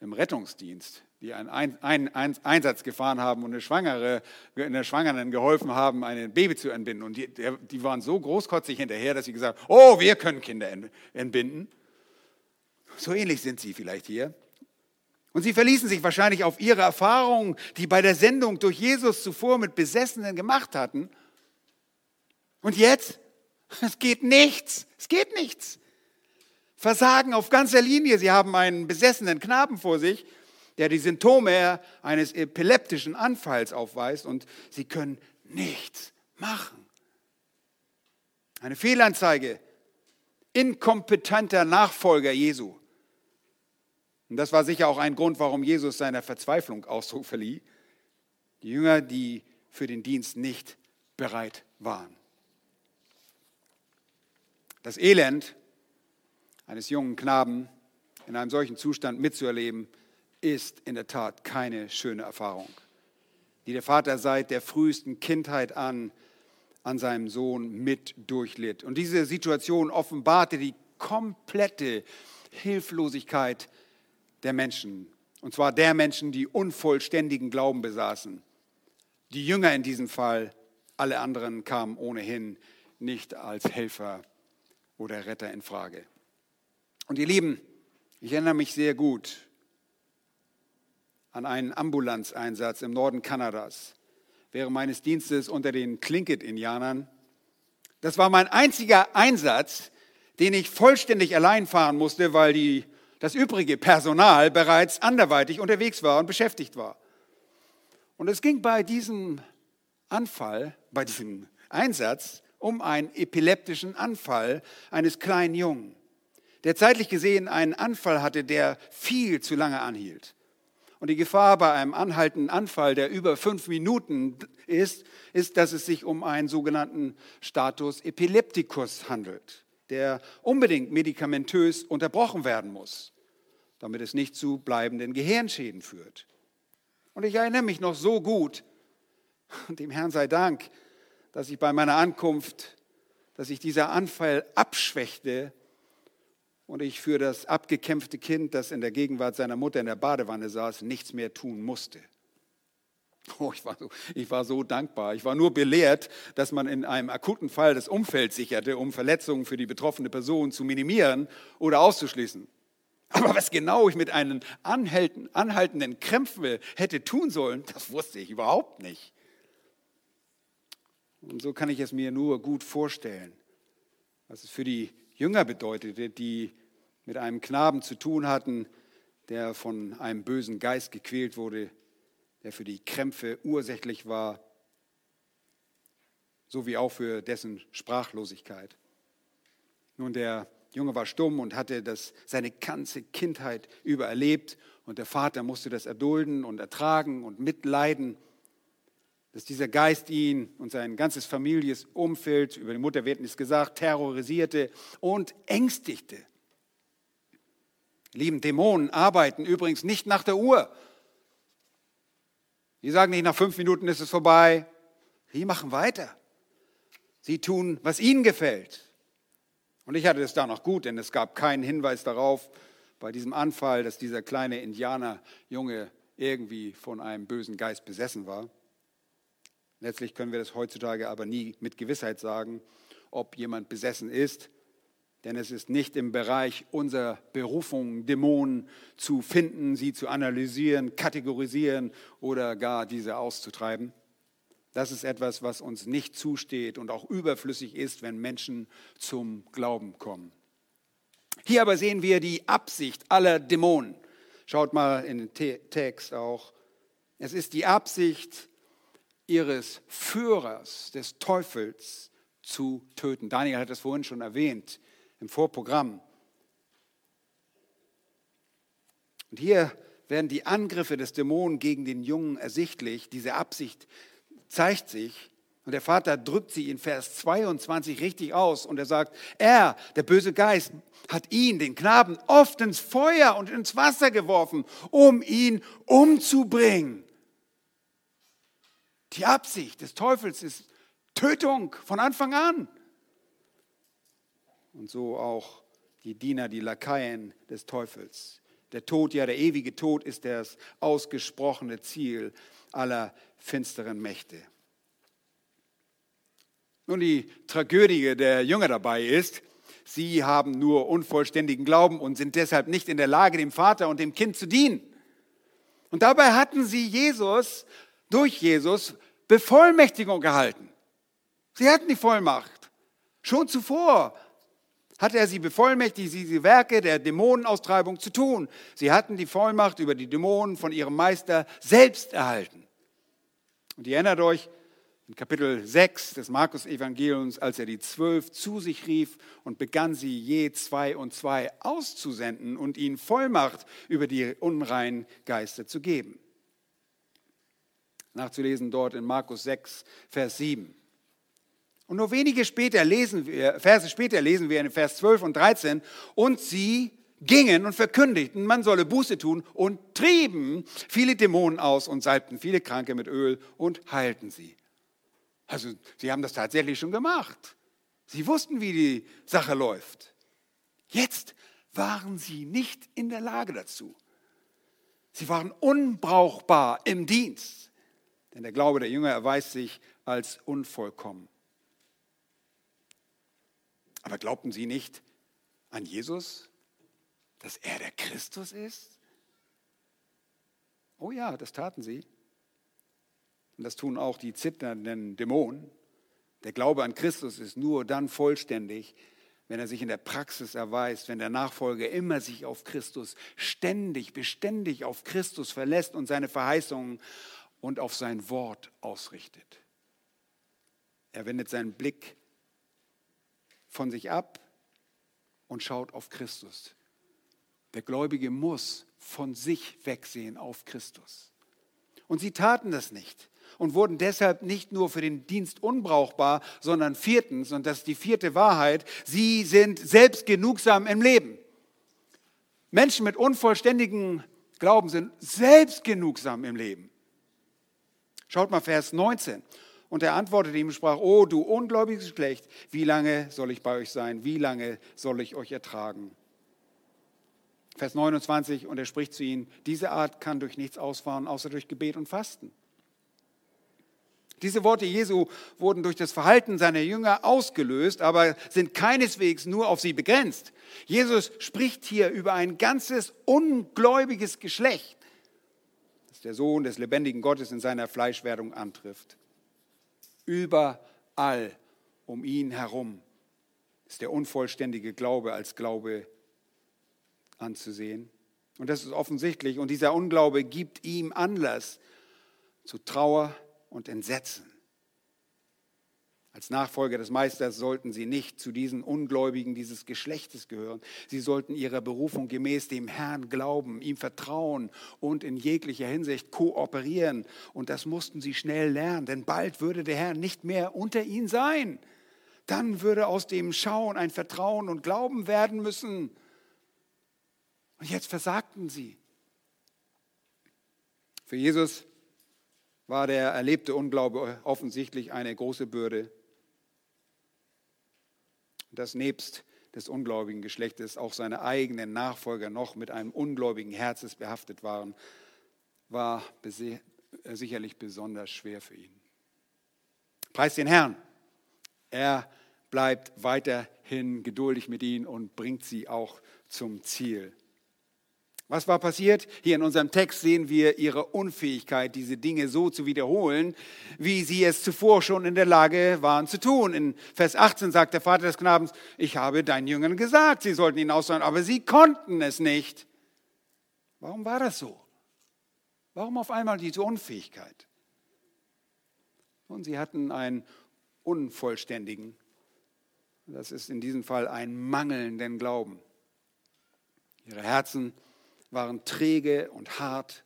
im Rettungsdienst, die einen ein, ein, ein, Einsatz gefahren haben und eine Schwangere, einer Schwangeren geholfen haben, ein Baby zu entbinden. Und die, die waren so großkotzig hinterher, dass sie gesagt haben, oh, wir können Kinder entbinden. So ähnlich sind sie vielleicht hier. Und sie verließen sich wahrscheinlich auf ihre Erfahrungen, die bei der Sendung durch Jesus zuvor mit Besessenen gemacht hatten. Und jetzt? Es geht nichts. Es geht nichts. Versagen auf ganzer Linie. Sie haben einen besessenen Knaben vor sich, der die Symptome eines epileptischen Anfalls aufweist und sie können nichts machen. Eine Fehlanzeige inkompetenter Nachfolger Jesu. Und das war sicher auch ein Grund, warum Jesus seiner Verzweiflung Ausdruck verlieh. Die Jünger, die für den Dienst nicht bereit waren. Das Elend eines jungen Knaben in einem solchen Zustand mitzuerleben, ist in der Tat keine schöne Erfahrung, die der Vater seit der frühesten Kindheit an an seinem Sohn mit durchlitt. Und diese Situation offenbarte die komplette Hilflosigkeit der Menschen. Und zwar der Menschen, die unvollständigen Glauben besaßen. Die Jünger in diesem Fall, alle anderen kamen ohnehin nicht als Helfer oder Retter in Frage. Und ihr Lieben, ich erinnere mich sehr gut an einen Ambulanzeinsatz im Norden Kanadas während meines Dienstes unter den Tlingit-Indianern. Das war mein einziger Einsatz, den ich vollständig allein fahren musste, weil die das übrige Personal bereits anderweitig unterwegs war und beschäftigt war. Und es ging bei diesem Anfall, bei diesem Einsatz um einen epileptischen Anfall eines kleinen Jungen, der zeitlich gesehen einen Anfall hatte, der viel zu lange anhielt. Und die Gefahr bei einem anhaltenden Anfall, der über fünf Minuten ist, ist, dass es sich um einen sogenannten Status Epilepticus handelt der unbedingt medikamentös unterbrochen werden muss, damit es nicht zu bleibenden Gehirnschäden führt. Und ich erinnere mich noch so gut, und dem Herrn sei Dank, dass ich bei meiner Ankunft, dass ich dieser Anfall abschwächte und ich für das abgekämpfte Kind, das in der Gegenwart seiner Mutter in der Badewanne saß, nichts mehr tun musste. Oh, ich, war so, ich war so dankbar. Ich war nur belehrt, dass man in einem akuten Fall das Umfeld sicherte, um Verletzungen für die betroffene Person zu minimieren oder auszuschließen. Aber was genau ich mit einem anhaltenden Krämpfen hätte tun sollen, das wusste ich überhaupt nicht. Und so kann ich es mir nur gut vorstellen, was es für die Jünger bedeutete, die mit einem Knaben zu tun hatten, der von einem bösen Geist gequält wurde, der für die Krämpfe ursächlich war, sowie auch für dessen Sprachlosigkeit. Nun, der Junge war stumm und hatte das seine ganze Kindheit über erlebt und der Vater musste das erdulden und ertragen und mitleiden, dass dieser Geist ihn und sein ganzes Familienumfeld, über die Mutter wird nichts gesagt, terrorisierte und ängstigte. Lieben Dämonen arbeiten übrigens nicht nach der Uhr, die sagen nicht, nach fünf Minuten ist es vorbei. Sie machen weiter. Sie tun, was ihnen gefällt. Und ich hatte es da noch gut, denn es gab keinen Hinweis darauf bei diesem Anfall, dass dieser kleine Indianerjunge irgendwie von einem bösen Geist besessen war. Letztlich können wir das heutzutage aber nie mit Gewissheit sagen, ob jemand besessen ist denn es ist nicht im Bereich unserer Berufung, Dämonen zu finden, sie zu analysieren, kategorisieren oder gar diese auszutreiben. Das ist etwas, was uns nicht zusteht und auch überflüssig ist, wenn Menschen zum Glauben kommen. Hier aber sehen wir die Absicht aller Dämonen. Schaut mal in den Text auch. Es ist die Absicht ihres Führers, des Teufels, zu töten. Daniel hat das vorhin schon erwähnt im Vorprogramm. Und hier werden die Angriffe des Dämonen gegen den Jungen ersichtlich. Diese Absicht zeigt sich. Und der Vater drückt sie in Vers 22 richtig aus und er sagt, er, der böse Geist, hat ihn, den Knaben, oft ins Feuer und ins Wasser geworfen, um ihn umzubringen. Die Absicht des Teufels ist Tötung von Anfang an. Und so auch die Diener, die Lakaien des Teufels. Der Tod, ja der ewige Tod ist das ausgesprochene Ziel aller finsteren Mächte. Nun, die Tragödie der Jünger dabei ist, sie haben nur unvollständigen Glauben und sind deshalb nicht in der Lage, dem Vater und dem Kind zu dienen. Und dabei hatten sie Jesus, durch Jesus, Bevollmächtigung gehalten. Sie hatten die Vollmacht. Schon zuvor hatte er sie bevollmächtigt, diese Werke der Dämonenaustreibung zu tun. Sie hatten die Vollmacht über die Dämonen von ihrem Meister selbst erhalten. Und ihr erinnert euch, in Kapitel 6 des Markus-Evangeliums, als er die Zwölf zu sich rief und begann sie je zwei und zwei auszusenden und ihnen Vollmacht über die unreinen Geister zu geben. Nachzulesen dort in Markus 6, Vers 7. Und nur wenige später lesen wir, Verse später lesen wir in Vers 12 und 13, und sie gingen und verkündigten, man solle Buße tun und trieben viele Dämonen aus und salbten viele Kranke mit Öl und heilten sie. Also sie haben das tatsächlich schon gemacht. Sie wussten, wie die Sache läuft. Jetzt waren sie nicht in der Lage dazu. Sie waren unbrauchbar im Dienst. Denn der Glaube der Jünger erweist sich als unvollkommen. Aber glaubten sie nicht an Jesus, dass er der Christus ist? Oh ja, das taten sie. Und das tun auch die zitternden Dämonen. Der Glaube an Christus ist nur dann vollständig, wenn er sich in der Praxis erweist, wenn der Nachfolger immer sich auf Christus ständig, beständig auf Christus verlässt und seine Verheißungen und auf sein Wort ausrichtet. Er wendet seinen Blick von sich ab und schaut auf Christus. Der Gläubige muss von sich wegsehen auf Christus. Und sie taten das nicht und wurden deshalb nicht nur für den Dienst unbrauchbar, sondern viertens, und das ist die vierte Wahrheit, sie sind selbstgenugsam im Leben. Menschen mit unvollständigem Glauben sind selbstgenugsam im Leben. Schaut mal Vers 19. Und er antwortete ihm und sprach, oh du ungläubiges Geschlecht, wie lange soll ich bei euch sein? Wie lange soll ich euch ertragen? Vers 29, und er spricht zu ihnen, diese Art kann durch nichts ausfahren, außer durch Gebet und Fasten. Diese Worte Jesu wurden durch das Verhalten seiner Jünger ausgelöst, aber sind keineswegs nur auf sie begrenzt. Jesus spricht hier über ein ganzes ungläubiges Geschlecht, der Sohn des lebendigen Gottes in seiner Fleischwerdung antrifft. Überall um ihn herum ist der unvollständige Glaube als Glaube anzusehen. Und das ist offensichtlich. Und dieser Unglaube gibt ihm Anlass zu Trauer, und Entsetzen. Als Nachfolger des Meisters sollten sie nicht zu diesen Ungläubigen dieses Geschlechtes gehören. Sie sollten ihrer Berufung gemäß dem Herrn glauben, ihm vertrauen und in jeglicher Hinsicht kooperieren. Und das mussten sie schnell lernen, denn bald würde der Herr nicht mehr unter ihnen sein. Dann würde aus dem Schauen ein Vertrauen und Glauben werden müssen. Und jetzt versagten sie. Für Jesus war der erlebte Unglaube offensichtlich eine große Bürde. Dass nebst des ungläubigen Geschlechtes auch seine eigenen Nachfolger noch mit einem ungläubigen Herzes behaftet waren, war sicherlich besonders schwer für ihn. Preis den Herrn. Er bleibt weiterhin geduldig mit ihnen und bringt sie auch zum Ziel. Was war passiert? Hier in unserem Text sehen wir ihre Unfähigkeit, diese Dinge so zu wiederholen, wie sie es zuvor schon in der Lage waren zu tun. In Vers 18 sagt der Vater des Knabens, ich habe deinen Jüngern gesagt, sie sollten ihn aussagen, aber sie konnten es nicht. Warum war das so? Warum auf einmal diese Unfähigkeit? Und sie hatten einen unvollständigen, das ist in diesem Fall einen mangelnden Glauben. Ihre Herzen waren träge und hart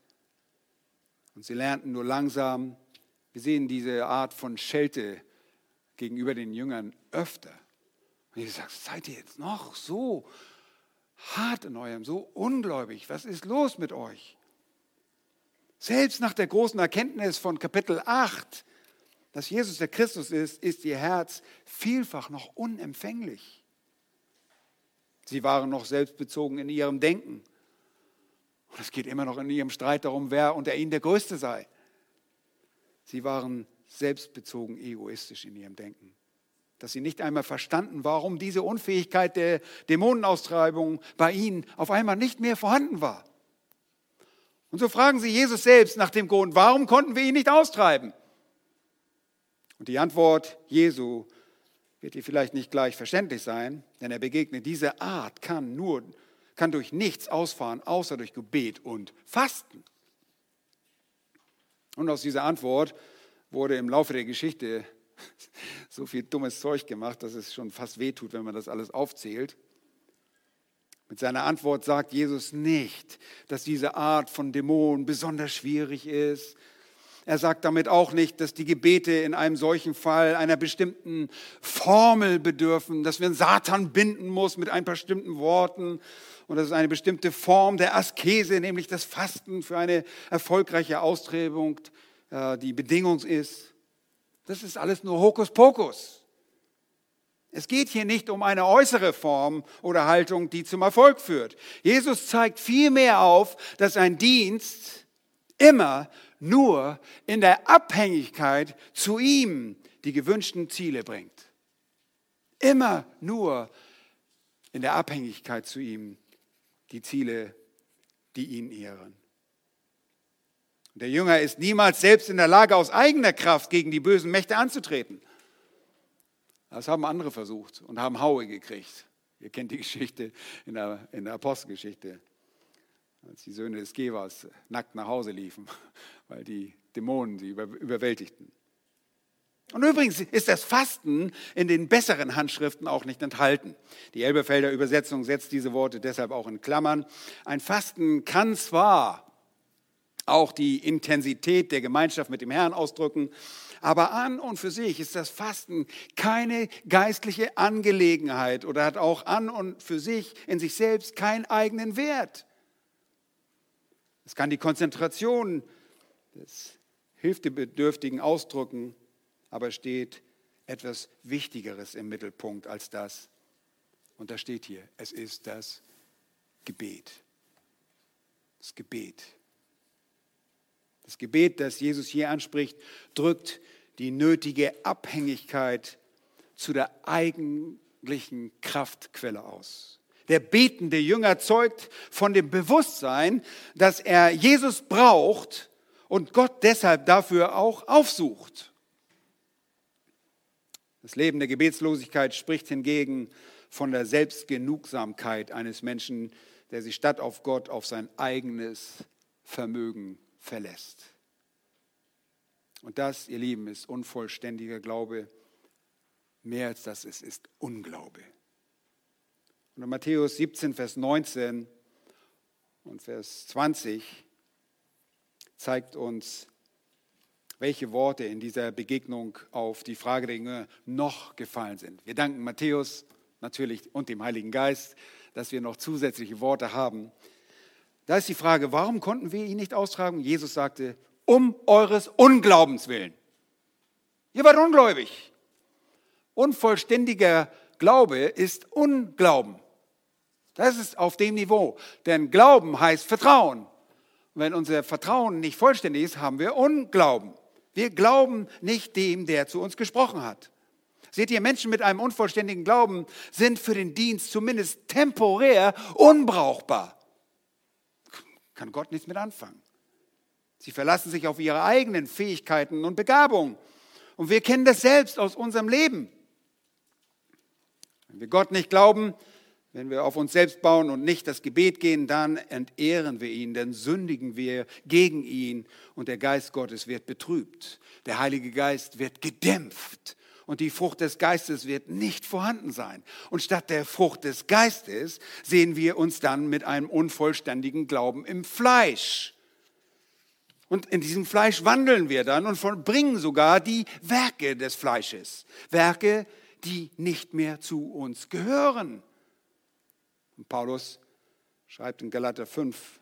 und sie lernten nur langsam. Wir sehen diese Art von Schelte gegenüber den Jüngern öfter. Und ich sage, seid ihr jetzt noch so hart in eurem, so ungläubig? Was ist los mit euch? Selbst nach der großen Erkenntnis von Kapitel 8, dass Jesus der Christus ist, ist ihr Herz vielfach noch unempfänglich. Sie waren noch selbstbezogen in ihrem Denken. Und es geht immer noch in ihrem Streit darum, wer unter ihnen der Größte sei. Sie waren selbstbezogen egoistisch in ihrem Denken. Dass sie nicht einmal verstanden, warum diese Unfähigkeit der Dämonenaustreibung bei ihnen auf einmal nicht mehr vorhanden war. Und so fragen sie Jesus selbst nach dem Grund, warum konnten wir ihn nicht austreiben? Und die Antwort Jesu wird dir vielleicht nicht gleich verständlich sein, denn er begegnet, diese Art kann nur kann durch nichts ausfahren, außer durch Gebet und Fasten. Und aus dieser Antwort wurde im Laufe der Geschichte so viel dummes Zeug gemacht, dass es schon fast wehtut, wenn man das alles aufzählt. Mit seiner Antwort sagt Jesus nicht, dass diese Art von Dämonen besonders schwierig ist, er sagt damit auch nicht, dass die Gebete in einem solchen Fall einer bestimmten Formel bedürfen, dass wir Satan binden muss mit ein paar bestimmten Worten und dass es eine bestimmte Form der Askese, nämlich das Fasten für eine erfolgreiche Austreibung, äh, die Bedingung ist. Das ist alles nur Hokuspokus. Es geht hier nicht um eine äußere Form oder Haltung, die zum Erfolg führt. Jesus zeigt vielmehr auf, dass ein Dienst immer nur in der Abhängigkeit zu ihm die gewünschten Ziele bringt. Immer nur in der Abhängigkeit zu ihm die Ziele, die ihn ehren. Der Jünger ist niemals selbst in der Lage, aus eigener Kraft gegen die bösen Mächte anzutreten. Das haben andere versucht und haben Haue gekriegt. Ihr kennt die Geschichte in der, in der Apostelgeschichte als die Söhne des Gevers nackt nach Hause liefen, weil die Dämonen sie überwältigten. Und übrigens ist das Fasten in den besseren Handschriften auch nicht enthalten. Die Elberfelder Übersetzung setzt diese Worte deshalb auch in Klammern. Ein Fasten kann zwar auch die Intensität der Gemeinschaft mit dem Herrn ausdrücken, aber an und für sich ist das Fasten keine geistliche Angelegenheit oder hat auch an und für sich in sich selbst keinen eigenen Wert. Es kann die Konzentration des Hilfebedürftigen ausdrücken, aber steht etwas Wichtigeres im Mittelpunkt als das. Und da steht hier, es ist das Gebet. Das Gebet. Das Gebet, das Jesus hier anspricht, drückt die nötige Abhängigkeit zu der eigentlichen Kraftquelle aus. Der betende Jünger zeugt von dem Bewusstsein, dass er Jesus braucht und Gott deshalb dafür auch aufsucht. Das Leben der Gebetslosigkeit spricht hingegen von der Selbstgenugsamkeit eines Menschen, der sich statt auf Gott auf sein eigenes Vermögen verlässt. Und das, ihr Lieben, ist unvollständiger Glaube. Mehr als das ist, ist Unglaube. Und in Matthäus 17, Vers 19 und Vers 20 zeigt uns, welche Worte in dieser Begegnung auf die Frage der Jünger noch gefallen sind. Wir danken Matthäus natürlich und dem Heiligen Geist, dass wir noch zusätzliche Worte haben. Da ist die Frage, warum konnten wir ihn nicht austragen? Jesus sagte, um eures Unglaubens willen. Ihr wart ungläubig. Unvollständiger Glaube ist Unglauben. Das ist auf dem Niveau. Denn Glauben heißt Vertrauen. wenn unser Vertrauen nicht vollständig ist, haben wir Unglauben. Wir glauben nicht dem, der zu uns gesprochen hat. Seht ihr, Menschen mit einem unvollständigen Glauben sind für den Dienst zumindest temporär unbrauchbar. kann Gott nichts mit anfangen. Sie verlassen sich auf ihre eigenen Fähigkeiten und Begabungen. Und wir kennen das selbst aus unserem Leben. Wenn wir Gott nicht glauben, wenn wir auf uns selbst bauen und nicht das Gebet gehen, dann entehren wir ihn, dann sündigen wir gegen ihn und der Geist Gottes wird betrübt. Der Heilige Geist wird gedämpft und die Frucht des Geistes wird nicht vorhanden sein. Und statt der Frucht des Geistes sehen wir uns dann mit einem unvollständigen Glauben im Fleisch. Und in diesem Fleisch wandeln wir dann und bringen sogar die Werke des Fleisches. Werke, die nicht mehr zu uns gehören. Und Paulus schreibt in Galater 5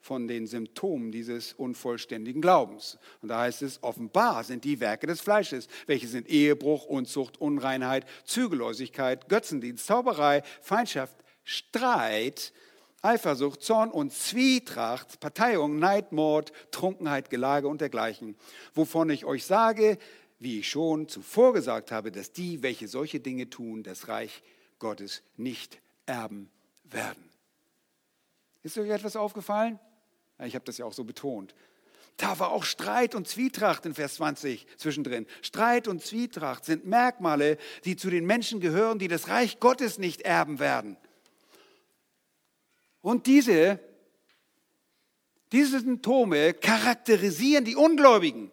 von den Symptomen dieses unvollständigen Glaubens. Und da heißt es, offenbar sind die Werke des Fleisches, welche sind Ehebruch, Unzucht, Unreinheit, Zügellosigkeit, Götzendienst, Zauberei, Feindschaft, Streit, Eifersucht, Zorn und Zwietracht, Parteiung, Neid, Mord, Trunkenheit, Gelage und dergleichen, wovon ich euch sage, wie ich schon zuvor gesagt habe, dass die, welche solche Dinge tun, das Reich Gottes nicht erben werden. Ist euch etwas aufgefallen? Ich habe das ja auch so betont. Da war auch Streit und Zwietracht in Vers 20 zwischendrin. Streit und Zwietracht sind Merkmale, die zu den Menschen gehören, die das Reich Gottes nicht erben werden. Und diese, diese Symptome charakterisieren die Ungläubigen.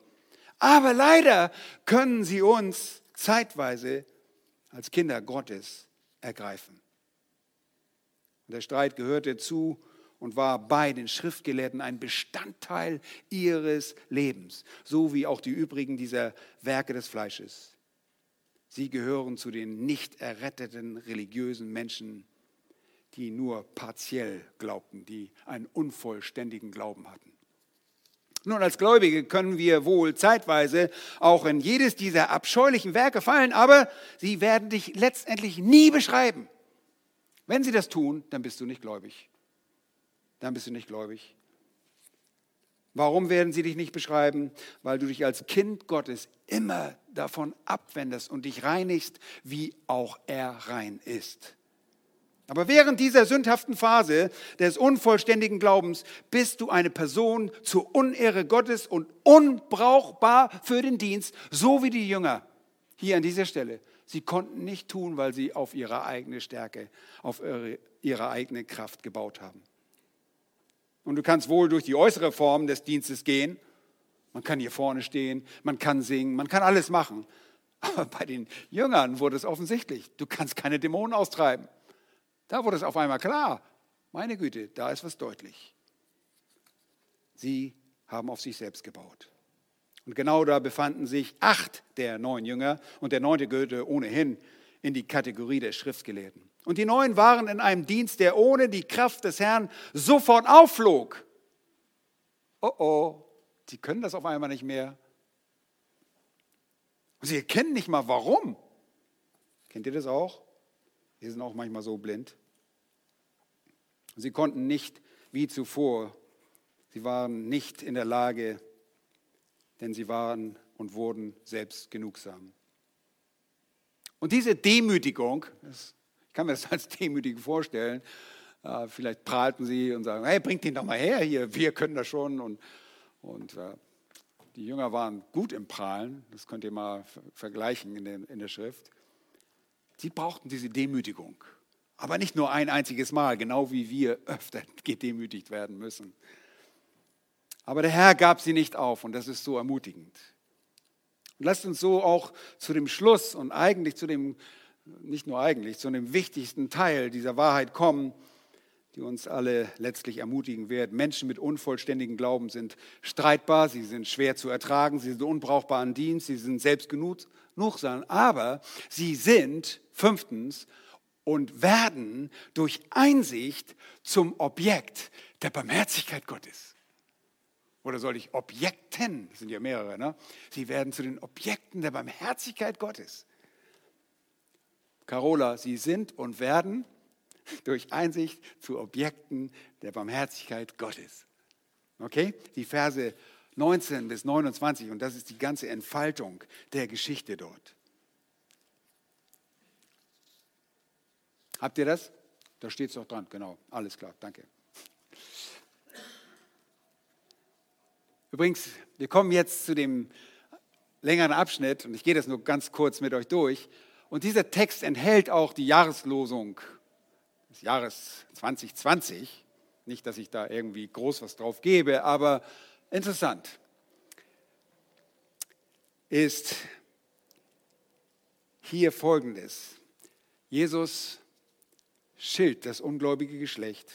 Aber leider können sie uns zeitweise als Kinder Gottes ergreifen. Der Streit gehörte zu und war bei den Schriftgelehrten ein Bestandteil ihres Lebens, so wie auch die übrigen dieser Werke des Fleisches. Sie gehören zu den nicht erretteten religiösen Menschen, die nur partiell glaubten, die einen unvollständigen Glauben hatten. Nun, als Gläubige können wir wohl zeitweise auch in jedes dieser abscheulichen Werke fallen, aber sie werden dich letztendlich nie beschreiben. Wenn sie das tun, dann bist du nicht gläubig. Dann bist du nicht gläubig. Warum werden sie dich nicht beschreiben? Weil du dich als Kind Gottes immer davon abwendest und dich reinigst, wie auch er rein ist. Aber während dieser sündhaften Phase des unvollständigen Glaubens bist du eine Person zur Unehre Gottes und unbrauchbar für den Dienst, so wie die Jünger hier an dieser Stelle. Sie konnten nicht tun, weil sie auf ihre eigene Stärke, auf ihre, ihre eigene Kraft gebaut haben. Und du kannst wohl durch die äußere Form des Dienstes gehen. Man kann hier vorne stehen, man kann singen, man kann alles machen. Aber bei den Jüngern wurde es offensichtlich, du kannst keine Dämonen austreiben. Da wurde es auf einmal klar. Meine Güte, da ist was deutlich. Sie haben auf sich selbst gebaut. Und genau da befanden sich acht der neun Jünger und der neunte gehörte ohnehin in die Kategorie der Schriftgelehrten. Und die neun waren in einem Dienst, der ohne die Kraft des Herrn sofort aufflog. Oh oh, sie können das auf einmal nicht mehr. Und sie erkennen nicht mal warum. Kennt ihr das auch? Wir sind auch manchmal so blind. Sie konnten nicht wie zuvor, sie waren nicht in der Lage, denn sie waren und wurden selbst genugsam. Und diese Demütigung, ich kann mir das als Demütigung vorstellen, äh, vielleicht prahlten sie und sagen, hey, bringt ihn doch mal her hier, wir können das schon. Und, und äh, die Jünger waren gut im Prahlen, das könnt ihr mal vergleichen in der, in der Schrift. Sie brauchten diese Demütigung, aber nicht nur ein einziges Mal, genau wie wir öfter gedemütigt werden müssen. Aber der Herr gab sie nicht auf und das ist so ermutigend. Und lasst uns so auch zu dem Schluss und eigentlich zu dem, nicht nur eigentlich, zu dem wichtigsten Teil dieser Wahrheit kommen, die uns alle letztlich ermutigen wird. Menschen mit unvollständigem Glauben sind streitbar, sie sind schwer zu ertragen, sie sind unbrauchbar an Dienst, sie sind selbst genug, aber sie sind, fünftens, und werden durch Einsicht zum Objekt der Barmherzigkeit Gottes. Oder soll ich Objekten, das sind ja mehrere, ne? sie werden zu den Objekten der Barmherzigkeit Gottes. Carola, sie sind und werden durch Einsicht zu Objekten der Barmherzigkeit Gottes. Okay? Die Verse 19 bis 29 und das ist die ganze Entfaltung der Geschichte dort. Habt ihr das? Da steht es doch dran, genau. Alles klar, danke. Übrigens, wir kommen jetzt zu dem längeren Abschnitt und ich gehe das nur ganz kurz mit euch durch. Und dieser Text enthält auch die Jahreslosung des Jahres 2020. Nicht, dass ich da irgendwie groß was drauf gebe, aber interessant ist hier folgendes. Jesus schilt das ungläubige Geschlecht.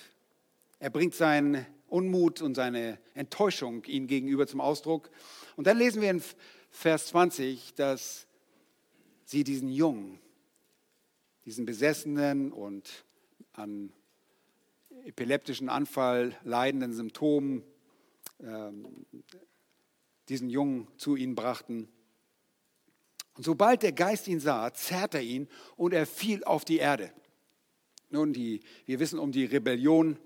Er bringt seinen Unmut und seine Enttäuschung ihnen gegenüber zum Ausdruck. Und dann lesen wir in Vers 20, dass sie diesen Jungen, diesen besessenen und an epileptischen Anfall leidenden Symptomen, ähm, diesen Jungen zu ihnen brachten. Und sobald der Geist ihn sah, zerrte er ihn und er fiel auf die Erde. Nun, die, wir wissen um die Rebellion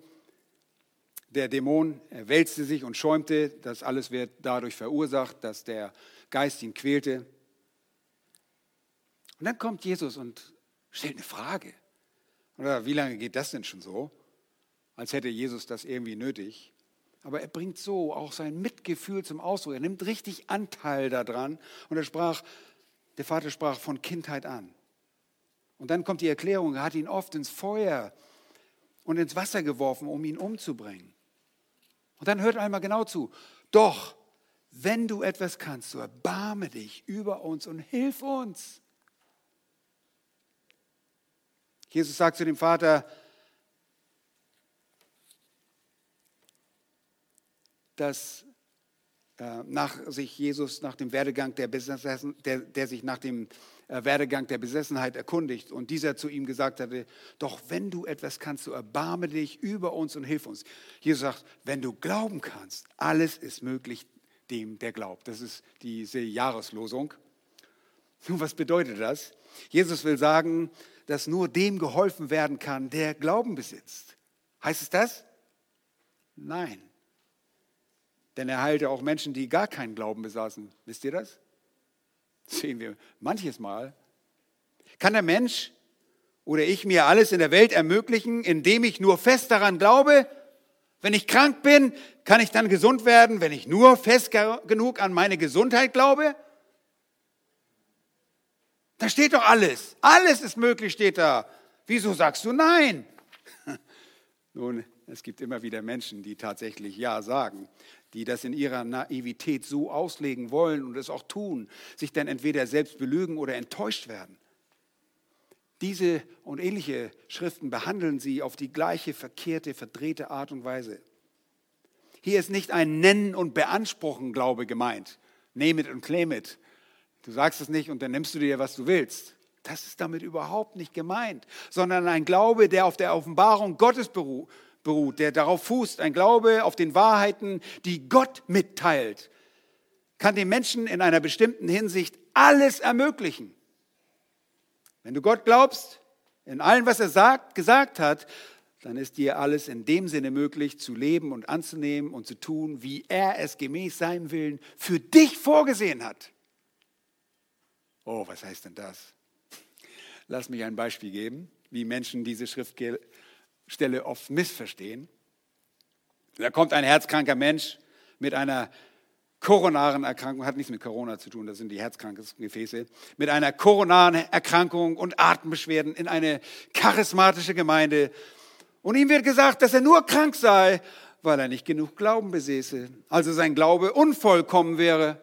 der Dämon. Wälzte sich und schäumte. Das alles wird dadurch verursacht, dass der Geist ihn quälte. Und dann kommt Jesus und stellt eine Frage. Oder wie lange geht das denn schon so? Als hätte Jesus das irgendwie nötig. Aber er bringt so auch sein Mitgefühl zum Ausdruck. Er nimmt richtig Anteil daran. Und er sprach, der Vater sprach von Kindheit an. Und dann kommt die Erklärung, er hat ihn oft ins Feuer und ins Wasser geworfen, um ihn umzubringen. Und dann hört einmal genau zu. Doch, wenn du etwas kannst, so erbarme dich über uns und hilf uns. Jesus sagt zu dem Vater, dass äh, nach sich Jesus nach dem Werdegang der, Besessen, der, der sich nach dem Werdegang der Besessenheit erkundigt und dieser zu ihm gesagt hatte, doch wenn du etwas kannst, so erbarme dich über uns und hilf uns. Jesus sagt, wenn du glauben kannst, alles ist möglich dem, der glaubt. Das ist diese Jahreslosung. Nun, was bedeutet das? Jesus will sagen, dass nur dem geholfen werden kann, der Glauben besitzt. Heißt es das? Nein. Denn er heilte auch Menschen, die gar keinen Glauben besaßen. Wisst ihr das? Sehen wir manches Mal. Kann der Mensch oder ich mir alles in der Welt ermöglichen, indem ich nur fest daran glaube? Wenn ich krank bin, kann ich dann gesund werden, wenn ich nur fest genug an meine Gesundheit glaube? Da steht doch alles. Alles ist möglich, steht da. Wieso sagst du nein? Nun, es gibt immer wieder Menschen, die tatsächlich Ja sagen, die das in ihrer Naivität so auslegen wollen und es auch tun, sich dann entweder selbst belügen oder enttäuscht werden. Diese und ähnliche Schriften behandeln sie auf die gleiche verkehrte, verdrehte Art und Weise. Hier ist nicht ein Nennen und Beanspruchen Glaube gemeint. Name it und claim it. Du sagst es nicht und dann nimmst du dir, was du willst. Das ist damit überhaupt nicht gemeint, sondern ein Glaube, der auf der Offenbarung Gottes beruht beruht, der darauf fußt, ein Glaube auf den Wahrheiten, die Gott mitteilt, kann dem Menschen in einer bestimmten Hinsicht alles ermöglichen. Wenn du Gott glaubst, in allem, was er sagt, gesagt hat, dann ist dir alles in dem Sinne möglich, zu leben und anzunehmen und zu tun, wie er es gemäß seinem Willen für dich vorgesehen hat. Oh, was heißt denn das? Lass mich ein Beispiel geben, wie Menschen diese Schrift Stelle oft missverstehen. Da kommt ein herzkranker Mensch mit einer koronaren Erkrankung, hat nichts mit Corona zu tun, das sind die Herzkrankengefäße, mit einer koronaren Erkrankung und Atembeschwerden in eine charismatische Gemeinde. Und ihm wird gesagt, dass er nur krank sei, weil er nicht genug Glauben besäße. Also sein Glaube unvollkommen wäre.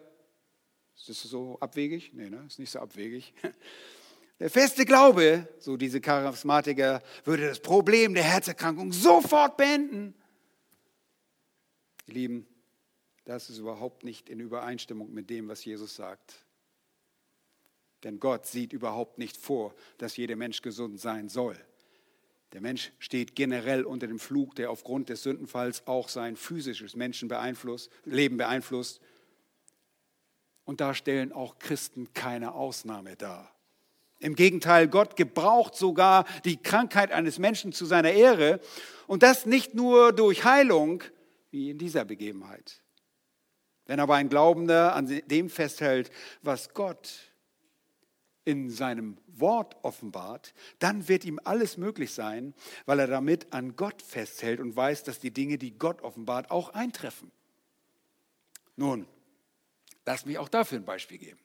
Ist das so abwegig? Nee, ne? ist nicht so abwegig. Der feste Glaube, so diese Charismatiker, würde das Problem der Herzerkrankung sofort beenden. Ihr Lieben, das ist überhaupt nicht in Übereinstimmung mit dem, was Jesus sagt. Denn Gott sieht überhaupt nicht vor, dass jeder Mensch gesund sein soll. Der Mensch steht generell unter dem Flug, der aufgrund des Sündenfalls auch sein physisches Menschen beeinflusst, Leben beeinflusst. Und da stellen auch Christen keine Ausnahme dar. Im Gegenteil, Gott gebraucht sogar die Krankheit eines Menschen zu seiner Ehre und das nicht nur durch Heilung, wie in dieser Begebenheit. Wenn aber ein Glaubender an dem festhält, was Gott in seinem Wort offenbart, dann wird ihm alles möglich sein, weil er damit an Gott festhält und weiß, dass die Dinge, die Gott offenbart, auch eintreffen. Nun, lass mich auch dafür ein Beispiel geben.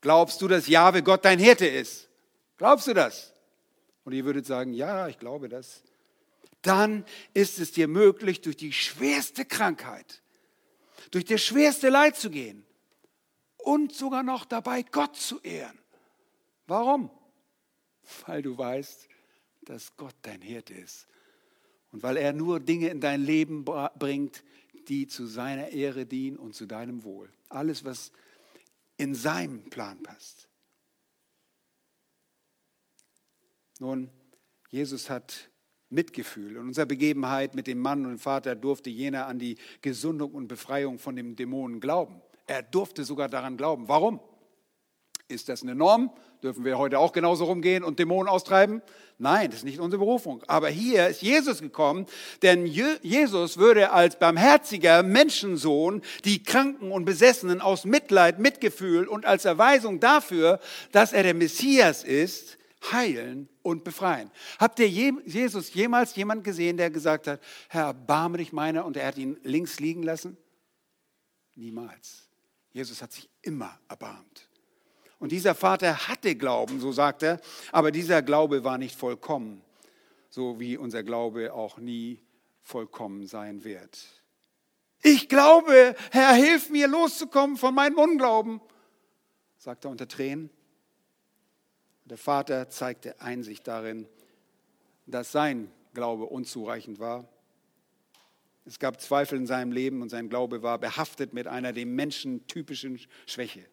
Glaubst du, dass Jahwe Gott dein Hirte ist? Glaubst du das? Und ihr würdet sagen, ja, ich glaube das. Dann ist es dir möglich, durch die schwerste Krankheit, durch das schwerste Leid zu gehen und sogar noch dabei Gott zu ehren. Warum? Weil du weißt, dass Gott dein Hirte ist und weil er nur Dinge in dein Leben bringt, die zu seiner Ehre dienen und zu deinem Wohl. Alles, was in seinem Plan passt. Nun, Jesus hat Mitgefühl. In unserer Begebenheit mit dem Mann und dem Vater durfte jener an die Gesundung und Befreiung von dem Dämonen glauben. Er durfte sogar daran glauben. Warum? Ist das eine Norm? Dürfen wir heute auch genauso rumgehen und Dämonen austreiben? Nein, das ist nicht unsere Berufung. Aber hier ist Jesus gekommen, denn Jesus würde als barmherziger Menschensohn die Kranken und Besessenen aus Mitleid, Mitgefühl und als Erweisung dafür, dass er der Messias ist, heilen und befreien. Habt ihr Jesus jemals jemand gesehen, der gesagt hat, Herr, erbarme dich meiner und er hat ihn links liegen lassen? Niemals. Jesus hat sich immer erbarmt. Und dieser Vater hatte Glauben, so sagt er, aber dieser Glaube war nicht vollkommen, so wie unser Glaube auch nie vollkommen sein wird. Ich glaube, Herr, hilf mir loszukommen von meinem Unglauben, sagt er unter Tränen. Der Vater zeigte Einsicht darin, dass sein Glaube unzureichend war. Es gab Zweifel in seinem Leben und sein Glaube war behaftet mit einer dem Menschen typischen Schwäche.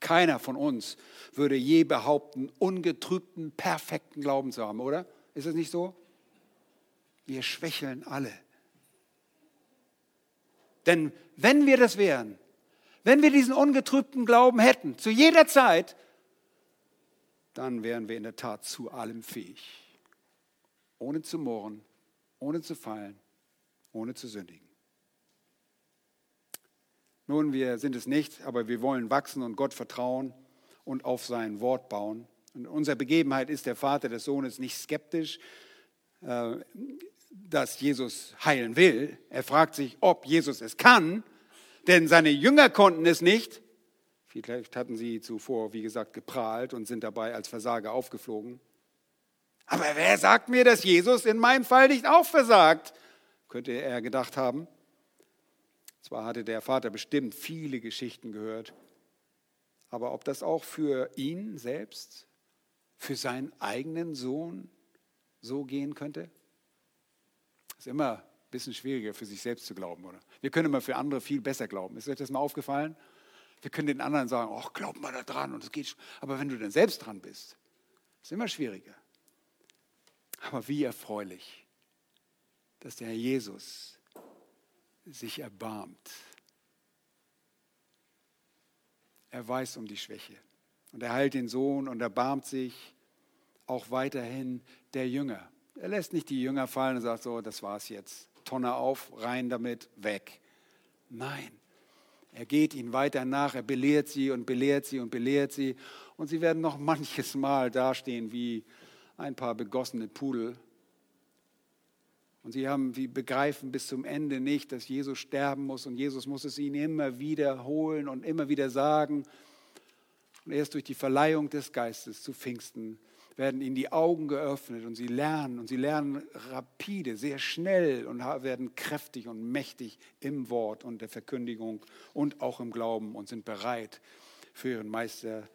Keiner von uns würde je behaupten, ungetrübten, perfekten Glauben zu haben, oder? Ist es nicht so? Wir schwächeln alle. Denn wenn wir das wären, wenn wir diesen ungetrübten Glauben hätten, zu jeder Zeit, dann wären wir in der Tat zu allem fähig. Ohne zu murren, ohne zu fallen, ohne zu sündigen. Nun, wir sind es nicht, aber wir wollen wachsen und Gott vertrauen und auf sein Wort bauen. Und in unserer Begebenheit ist der Vater des Sohnes nicht skeptisch, äh, dass Jesus heilen will. Er fragt sich, ob Jesus es kann, denn seine Jünger konnten es nicht. Vielleicht hatten sie zuvor, wie gesagt, geprahlt und sind dabei als Versager aufgeflogen. Aber wer sagt mir, dass Jesus in meinem Fall nicht auch versagt? Könnte er gedacht haben. Zwar hatte der Vater bestimmt viele Geschichten gehört, aber ob das auch für ihn selbst, für seinen eigenen Sohn so gehen könnte? Ist immer ein bisschen schwieriger für sich selbst zu glauben, oder? Wir können immer für andere viel besser glauben. Ist euch das mal aufgefallen? Wir können den anderen sagen, ach, glaub mal da dran und es geht. schon. Aber wenn du dann selbst dran bist, ist es immer schwieriger. Aber wie erfreulich, dass der Herr Jesus sich erbarmt. Er weiß um die Schwäche und er heilt den Sohn und erbarmt sich auch weiterhin der Jünger. Er lässt nicht die Jünger fallen und sagt so, das war's jetzt. Tonne auf, rein damit, weg. Nein, er geht ihnen weiter nach, er belehrt sie und belehrt sie und belehrt sie und sie werden noch manches Mal dastehen wie ein paar begossene Pudel und sie haben, sie begreifen bis zum Ende nicht, dass Jesus sterben muss und Jesus muss es ihnen immer wiederholen und immer wieder sagen. Und erst durch die Verleihung des Geistes zu Pfingsten werden ihnen die Augen geöffnet und sie lernen und sie lernen rapide, sehr schnell und werden kräftig und mächtig im Wort und der Verkündigung und auch im Glauben und sind bereit für ihren Meister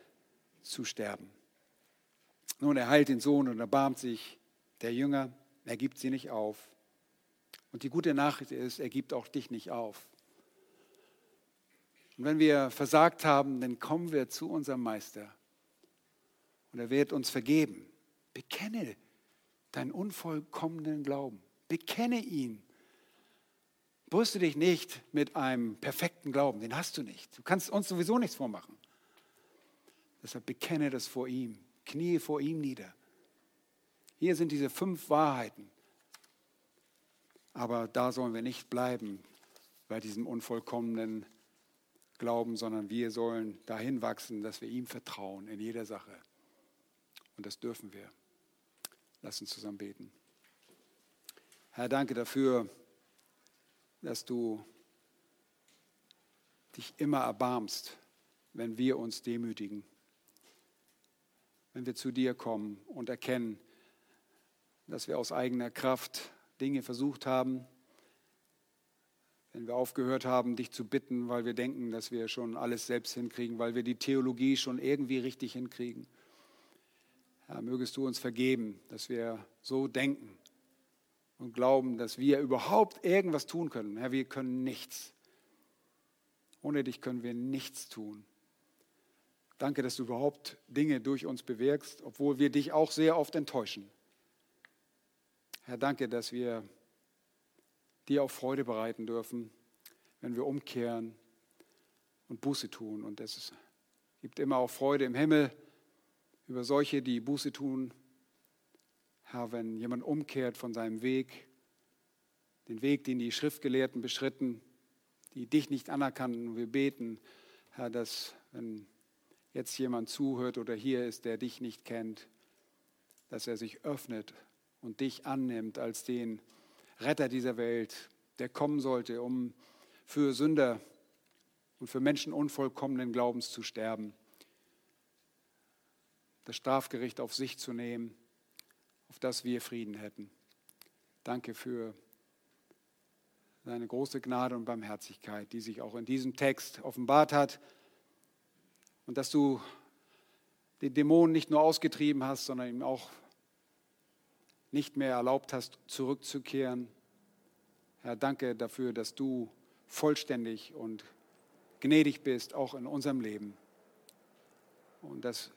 zu sterben. Nun, er heilt den Sohn und erbarmt sich der Jünger, er gibt sie nicht auf. Und die gute Nachricht ist, er gibt auch dich nicht auf. Und wenn wir versagt haben, dann kommen wir zu unserem Meister. Und er wird uns vergeben. Bekenne deinen unvollkommenen Glauben. Bekenne ihn. Brüste dich nicht mit einem perfekten Glauben. Den hast du nicht. Du kannst uns sowieso nichts vormachen. Deshalb bekenne das vor ihm. Knie vor ihm nieder. Hier sind diese fünf Wahrheiten. Aber da sollen wir nicht bleiben bei diesem unvollkommenen Glauben, sondern wir sollen dahin wachsen, dass wir ihm vertrauen in jeder Sache. Und das dürfen wir. Lass uns zusammen beten. Herr, danke dafür, dass du dich immer erbarmst, wenn wir uns demütigen, wenn wir zu dir kommen und erkennen, dass wir aus eigener Kraft Dinge versucht haben, wenn wir aufgehört haben, dich zu bitten, weil wir denken, dass wir schon alles selbst hinkriegen, weil wir die Theologie schon irgendwie richtig hinkriegen. Herr, mögest du uns vergeben, dass wir so denken und glauben, dass wir überhaupt irgendwas tun können. Herr, wir können nichts. Ohne dich können wir nichts tun. Danke, dass du überhaupt Dinge durch uns bewirkst, obwohl wir dich auch sehr oft enttäuschen. Herr, danke, dass wir dir auch Freude bereiten dürfen, wenn wir umkehren und Buße tun. Und es gibt immer auch Freude im Himmel über solche, die Buße tun. Herr, wenn jemand umkehrt von seinem Weg, den Weg, den die Schriftgelehrten beschritten, die dich nicht anerkannten, wir beten, Herr, dass wenn jetzt jemand zuhört oder hier ist, der dich nicht kennt, dass er sich öffnet und dich annimmt als den, Retter dieser Welt, der kommen sollte, um für Sünder und für Menschen unvollkommenen Glaubens zu sterben, das Strafgericht auf sich zu nehmen, auf das wir Frieden hätten. Danke für deine große Gnade und Barmherzigkeit, die sich auch in diesem Text offenbart hat und dass du den Dämonen nicht nur ausgetrieben hast, sondern ihm auch nicht mehr erlaubt hast, zurückzukehren. Herr, danke dafür, dass du vollständig und gnädig bist, auch in unserem Leben. Und dass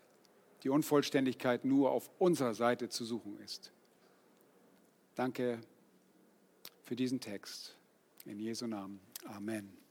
die Unvollständigkeit nur auf unserer Seite zu suchen ist. Danke für diesen Text. In Jesu Namen. Amen.